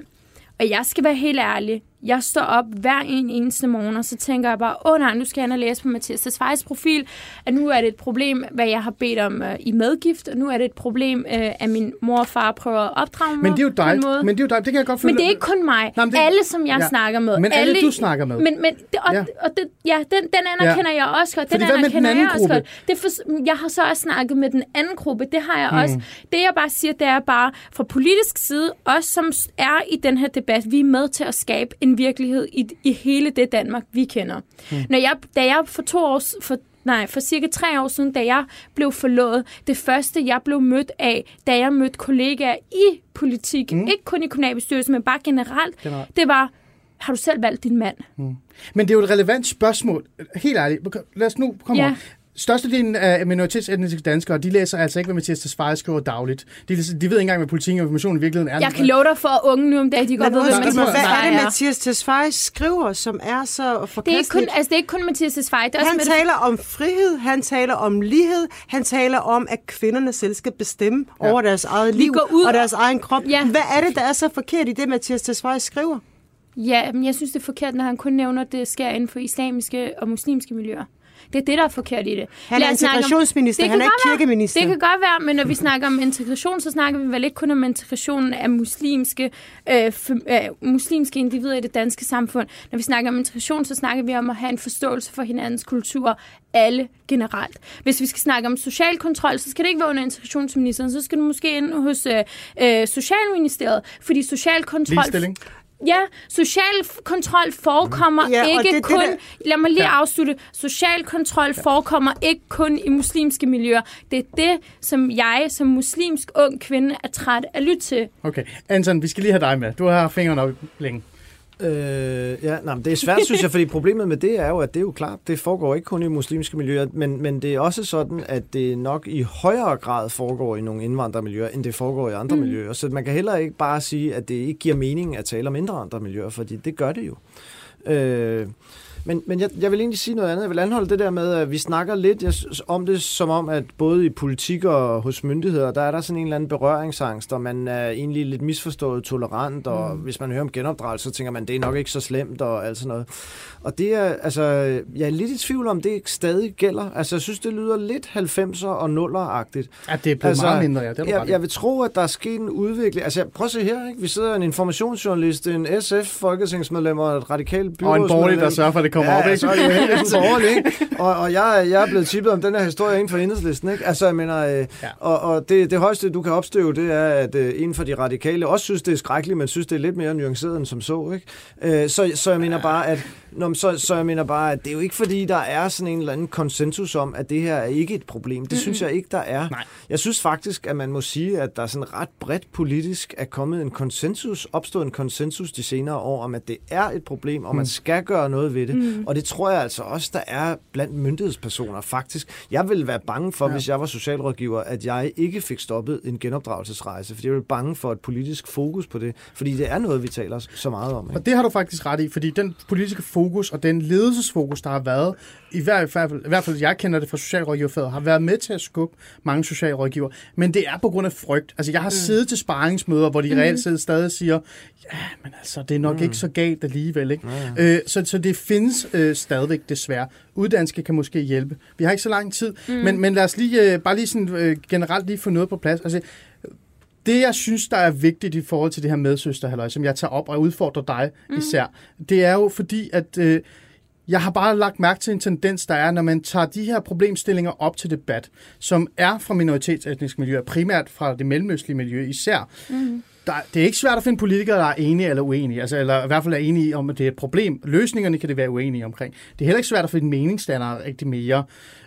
Og jeg skal være helt ærlig, jeg står op hver en eneste morgen, og så tænker jeg bare, åh oh, nej, nu skal jeg og læse på Mathias Tesfayes profil, at nu er det et problem, hvad jeg har bedt om uh, i medgift, og nu er det et problem, uh, at min mor og far prøver at opdrage mig Men det er jo dig. måde. Men det er jo dig. Det kan jeg godt føle. Men det er ikke kun mig. Nej, det... Alle, som jeg ja. snakker med. Men alle, du snakker med. Men, men det, og, ja. og det, ja, den, den anerkender ja. jeg også godt. Den Fordi den anerkender anden jeg også gruppe? godt. Det for, jeg har så også snakket med den anden gruppe. Det har jeg mm. også. Det jeg bare siger, det er bare fra politisk side, os som er i den her debat, vi er med til at skabe en virkelighed i, i hele det Danmark, vi kender. Mm. Når jeg, da jeg for to år for Nej, for cirka tre år siden, da jeg blev forlovet, det første, jeg blev mødt af, da jeg mødte kollegaer i politik, mm. ikke kun i kommunalbestyrelsen, men bare generelt, Generelt. det var, har du selv valgt din mand? Mm. Men det er jo et relevant spørgsmål. Helt ærligt. Lad os nu komme Ja. Størstedelen af minoritetsetniske danskere, de læser altså ikke, hvad Mathias Tesfaye skriver dagligt. De, de ved ikke engang, hvad politik og information i virkeligheden er. Jeg kan love dig for, at unge nu om dagen, de godt ved, også, hvad Mathias jeg- er Tesfaye det. Mathias Tesfaye skriver, som er så Det er, ikke forkasteligt? kun, altså, det er ikke kun Mathias Tesfaye. Det er også Han Mette taler om frihed, han taler om lighed, han taler om, at kvinderne selv skal bestemme ja. over deres eget liv ud og deres egen krop. Ja. Hvad er det, der er så forkert i det, Mathias Tesfaye skriver? Ja, men jeg synes, det er forkert, når han kun nævner, at det sker inden for islamiske og muslimske miljøer. Det er det, der er forkert i det. Han er om- integrationsminister, Det han er ikke kirkeminister. Det kan godt være, men når vi snakker om integration, så snakker vi vel ikke kun om integrationen af muslimske, øh, øh, muslimske individer i det danske samfund. Når vi snakker om integration, så snakker vi om at have en forståelse for hinandens kultur, alle generelt. Hvis vi skal snakke om social kontrol, så skal det ikke være under integrationsministeren, så skal det måske ind hos øh, øh, Socialministeriet, fordi social kontrol... Ligestilling. Ja, social kontrol forekommer Ja, ikke det er det, kun... der- Lad mig lige Ja. afslutte. Social kontrol forekommer ikke kun i muslimske miljøer. Det er det, som jeg som muslimsk ung kvinde er træt af at lytte til. Okay. Anton, vi skal lige have dig med. Du har fingrene op længe. Øh, ja, nej, men det er svært, synes jeg, fordi problemet med det er jo, at det er jo klart, det foregår ikke kun i muslimske miljøer, men, men det er også sådan, at det nok i højere grad foregår i nogle indvandrermiljøer, end det foregår i andre mm. miljøer. Så man kan heller ikke bare sige, at det ikke giver mening at tale om indre miljøer, fordi det gør det jo. Øh, men, men jeg, jeg vil egentlig sige noget andet. Jeg vil anholde det der med, at vi snakker lidt jeg, om det som om, at både i politik og hos myndigheder, der er der sådan en eller anden berøringsangst, og man er egentlig lidt misforstået tolerant, og mm. hvis man hører om genopdragelse, så tænker man, det er nok ikke så slemt og alt sådan noget. Og det er, altså, jeg er lidt i tvivl om, det stadig gælder. Altså, jeg synes, det lyder lidt 90'er og 0'er-agtigt. Ja, det er blevet altså, meget mindre, ja. Det jeg, jeg vil tro, at der er sket en udvikling. Altså, prøv at se her, ikke? Vi sidder en informationsjournalist, en SF-folketingsmedlem og et radikalt Og en byrådsmedlem. borgerlig, der sørger for, at det kommer ja, op, ikke? så er det jo helt borgerlig, ikke? Og, og jeg, jeg er blevet tippet om den her historie inden for enhedslisten, ikke? Altså, jeg mener, øh, Ja. og, og det, det højeste, du kan opstøve, det er, at øh, inden for de radikale også synes, det er skrækkeligt, men synes, det er lidt mere nuanceret end som så, ikke? Øh, så, så jeg mener bare, at Nå, så, så jeg mener bare, at det er jo ikke fordi, der er sådan en eller anden konsensus om, at det her er ikke et problem. Det synes jeg ikke, der er. Nej. Jeg synes faktisk, at man må sige, at der sådan ret bredt politisk er kommet en konsensus, opstået en konsensus de senere år, om at det er et problem, og man skal gøre noget ved det. Mm. Og det tror jeg altså også, der er blandt myndighedspersoner faktisk. Jeg ville være bange for, ja. hvis jeg var socialrådgiver, at jeg ikke fik stoppet en genopdragelsesrejse, fordi jeg ville bange for et politisk fokus på det, fordi det er noget, vi taler så meget om. Ikke? Og det har du faktisk ret i, fordi den politiske fokus og den ledelsesfokus, der har været, i hvert fald, i hvert fald jeg kender det fra socialrådgiverfaget, har været med til at skubbe mange socialrådgiver. Men det er på grund af frygt. Altså jeg har mm. siddet til sparringsmøder, hvor de mm. reelt set stadig siger, ja, men altså, det er nok mm. ikke så galt alligevel. Ikke? Ja. Øh, så, så det findes øh, stadigvæk desværre. Uddannelse kan måske hjælpe. Vi har ikke så lang tid, mm. men, men lad os lige, øh, bare lige sådan, øh, generelt lige få noget på plads. Altså, det, jeg synes, der er vigtigt i forhold til det her medsøsterhalløj, som jeg tager op og udfordrer dig mm. især, det er jo fordi, at øh, jeg har bare lagt mærke til en tendens, der er, når man tager de her problemstillinger op til debat, som er fra minoritetsetniske miljøer, primært fra det mellemøstlige miljø især, mm. Der, det er ikke svært at finde politikere, der er enige eller uenige, altså, eller i hvert fald er enige om, at det er et problem. Løsningerne kan det være uenige omkring. Det er heller ikke svært at finde meningsstandere rigtig mere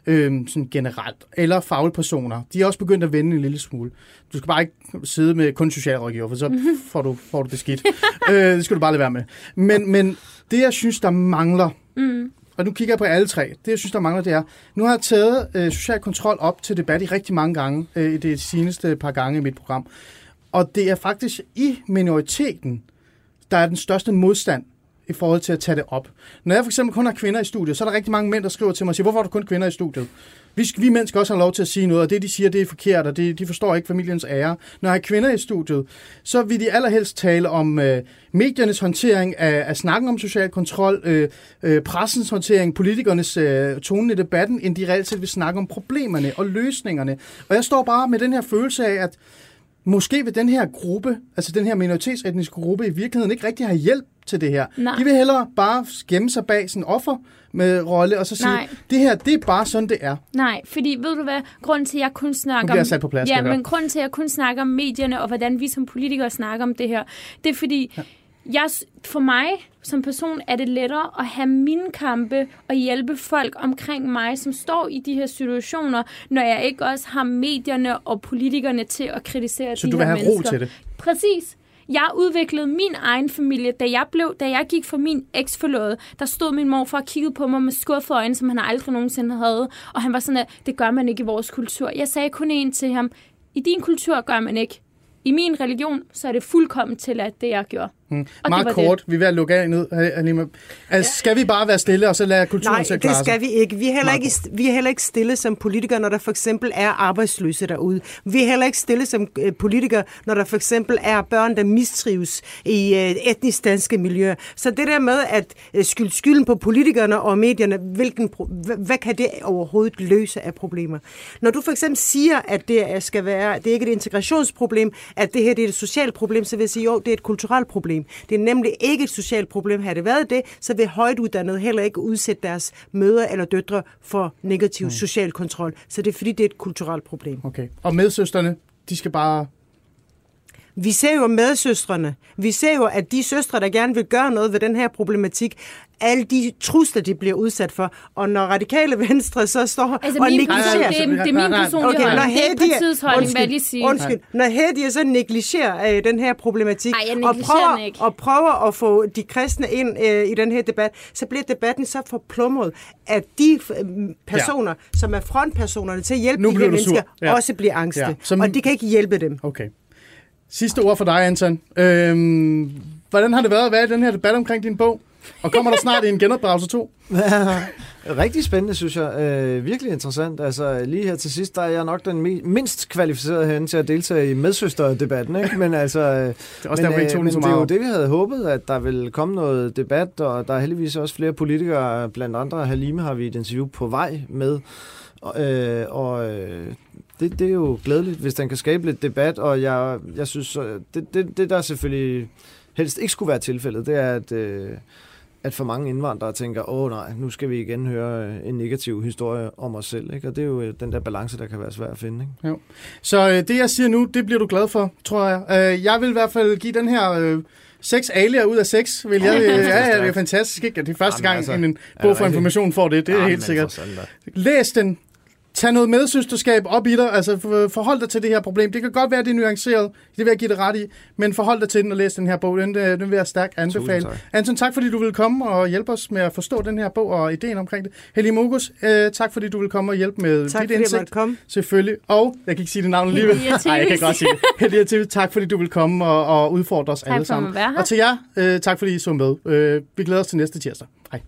øhm, sådan generelt, eller fagpersoner. De er også begyndt at vende en lille smule. Du skal bare ikke sidde med kun socialrådgiver, for så får du, får du det skidt. øh, det skal du bare lade være med. Men, men det, jeg synes, der mangler, Mm. og nu kigger jeg på alle tre. Det, jeg synes, der mangler, det er, nu har jeg taget øh, social kontrol op til debat i rigtig mange gange, øh, i det seneste par gange i mit program. Og det er faktisk i minoriteten, der er den største modstand i forhold til at tage det op. Når jeg for eksempel kun har kvinder i studiet, så er der rigtig mange mænd, der skriver til mig og siger, hvorfor har du kun kvinder i studiet? Vi, vi mænd skal også have lov til at sige noget, og det, de siger, det er forkert, og det, de forstår ikke familiens ære. Når jeg har kvinder i studiet, så vil de allerhelst tale om øh, mediernes håndtering af, af snakken om social kontrol, øh, øh, pressens håndtering, politikernes øh, tone i debatten, end de reelt set vil snakke om problemerne og løsningerne. Og jeg står bare med den her følelse af, at måske vil den her gruppe, altså den her minoritetsetniske gruppe, i virkeligheden ikke rigtig have hjælp til det her. Nej. De vil hellere bare gemme sig bag en offer med rolle, og så sige, Nej. det her, det er bare sådan, det er. Nej, fordi ved du hvad, grunden til, at jeg kun snakker om... sat på plads, Ja, men grunden til, at jeg kun snakker om medierne, og hvordan vi som politikere snakker om det her, det er fordi, ja. Jeg, for mig som person er det lettere at have mine kampe og hjælpe folk omkring mig, som står i de her situationer, når jeg ikke også har medierne og politikerne til at kritisere Så de du vil her have ro mennesker. til det. Præcis. Jeg udviklede min egen familie, da jeg blev, da jeg gik fra min eksforlåde, der stod min mor for at kigge på mig med skuffede øjne, som han aldrig nogensinde havde. Og han var sådan, at det gør man ikke i vores kultur. Jeg sagde kun én til ham, i din kultur gør man ikke. I min religion, så er det fuldkommen til, at det jeg gjorde. Og Meget det kort, vi er ved at lukke af ned, Halima. Altså, skal vi bare være stille, og så lade kulturen Nej, det skal vi ikke. Vi er, heller ikke. vi er heller ikke stille som politikere, når der for eksempel er arbejdsløse derude. Vi er heller ikke stille som øh, politikere, når der for eksempel er børn, der mistrives i øh, etnisk danske miljøer. Så det der med at øh, skylde skylden på politikerne og medierne, hvilken, hvad, kan det overhovedet løse af problemer? Når du for eksempel siger, at det er- skal være, det er ikke et integrationsproblem, at det her det er et socialt problem, så vil jeg sige, jo, det er et kulturelt problem. Det er nemlig ikke et socialt problem. Har det været det, så vil højtuddannede heller ikke udsætte deres mødre eller døtre for negativ mm. social kontrol. Så det er fordi, det er et kulturelt problem. Okay. Og medsøsterne, de skal bare... Vi ser jo medsøstrene. Vi ser jo, at de søstre, der gerne vil gøre noget ved den her problematik, alle de trusler, de bliver udsat for. Og når radikale venstre så står Altså, og negligerer... person, altså, det, er, det er min personlige Okay, når holdning. Det er Hedi, partiets holdning, hvad jeg lige sige. undskyld, når Hedi så negligerer øh, den her problematik Ej, jeg og, prøver, ikke. og prøver at få de kristne ind øh, i den her debat, så bliver debatten så forplumret, at de øh, personer, ja. som er frontpersonerne til at hjælpe Nu de her mennesker, Ja. også bliver angste. Ja, Ja. som- Og de kan ikke hjælpe dem. Okay. Sidste ord for dig, Anton. Øhm, hvordan har det været at være i den her debat omkring din bog? Og kommer der snart en genopdragelse 2? Rigtig spændende, synes jeg. Øh, virkelig interessant. Altså, lige her til sidst, der er jeg nok den mi- mindst kvalificerede herinde til at deltage i medsøsterdebatten, ikke? Men altså... øh, Det er også men, derfor, øh, men det er jo det, vi havde håbet, at der ville komme noget debat, og der er heldigvis også flere politikere, blandt andre Halime har vi et interview på vej med, og, øh, og øh, det, det er jo glædeligt, hvis den kan skabe lidt debat, og jeg, jeg synes, øh, det, det, det der selvfølgelig helst ikke skulle være tilfældet, det er, at, øh, at for mange indvandrere tænker, åh nej, nu skal vi igen høre øh, en negativ historie om os selv, ikke? og det er jo øh, den der balance, der kan være svær at finde. Ikke? Så øh, det, jeg siger nu, det bliver du glad for, tror jeg. Øh, jeg vil i hvert fald give den her... Øh, Seks alier ud af seks, vil jeg. Øh, ja, ja, det er fantastisk, ikke? Det er første Jamen, gang, altså, en, bog for information får det. Det er Jamen, helt sikkert. da. Læs den. Tag noget medsøsterskab op i dig. Altså, for- forhold dig til det her problem. Det kan godt være, det er nuanceret. Det vil jeg give dig ret i. Men forhold dig til den og læs den her bog. Den, øh, den vil jeg stærkt anbefale. tak. Anton, tak fordi du vil komme og hjælpe os med at forstå den her bog og ideen omkring det. Helge Mogus, øh, tak fordi du vil komme og hjælpe med Tak dit fordi jeg indsigt. komme. Selvfølgelig. Og, jeg kan ikke sige det navn alligevel. Nej, jeg kan godt sige det. Helge Thevis, tak fordi du vil komme og, og udfordre os Tak alle for at sammen. være her. Og til jer, øh, tak fordi I så med. Øh, vi glæder os til næste tirsdag. Hej.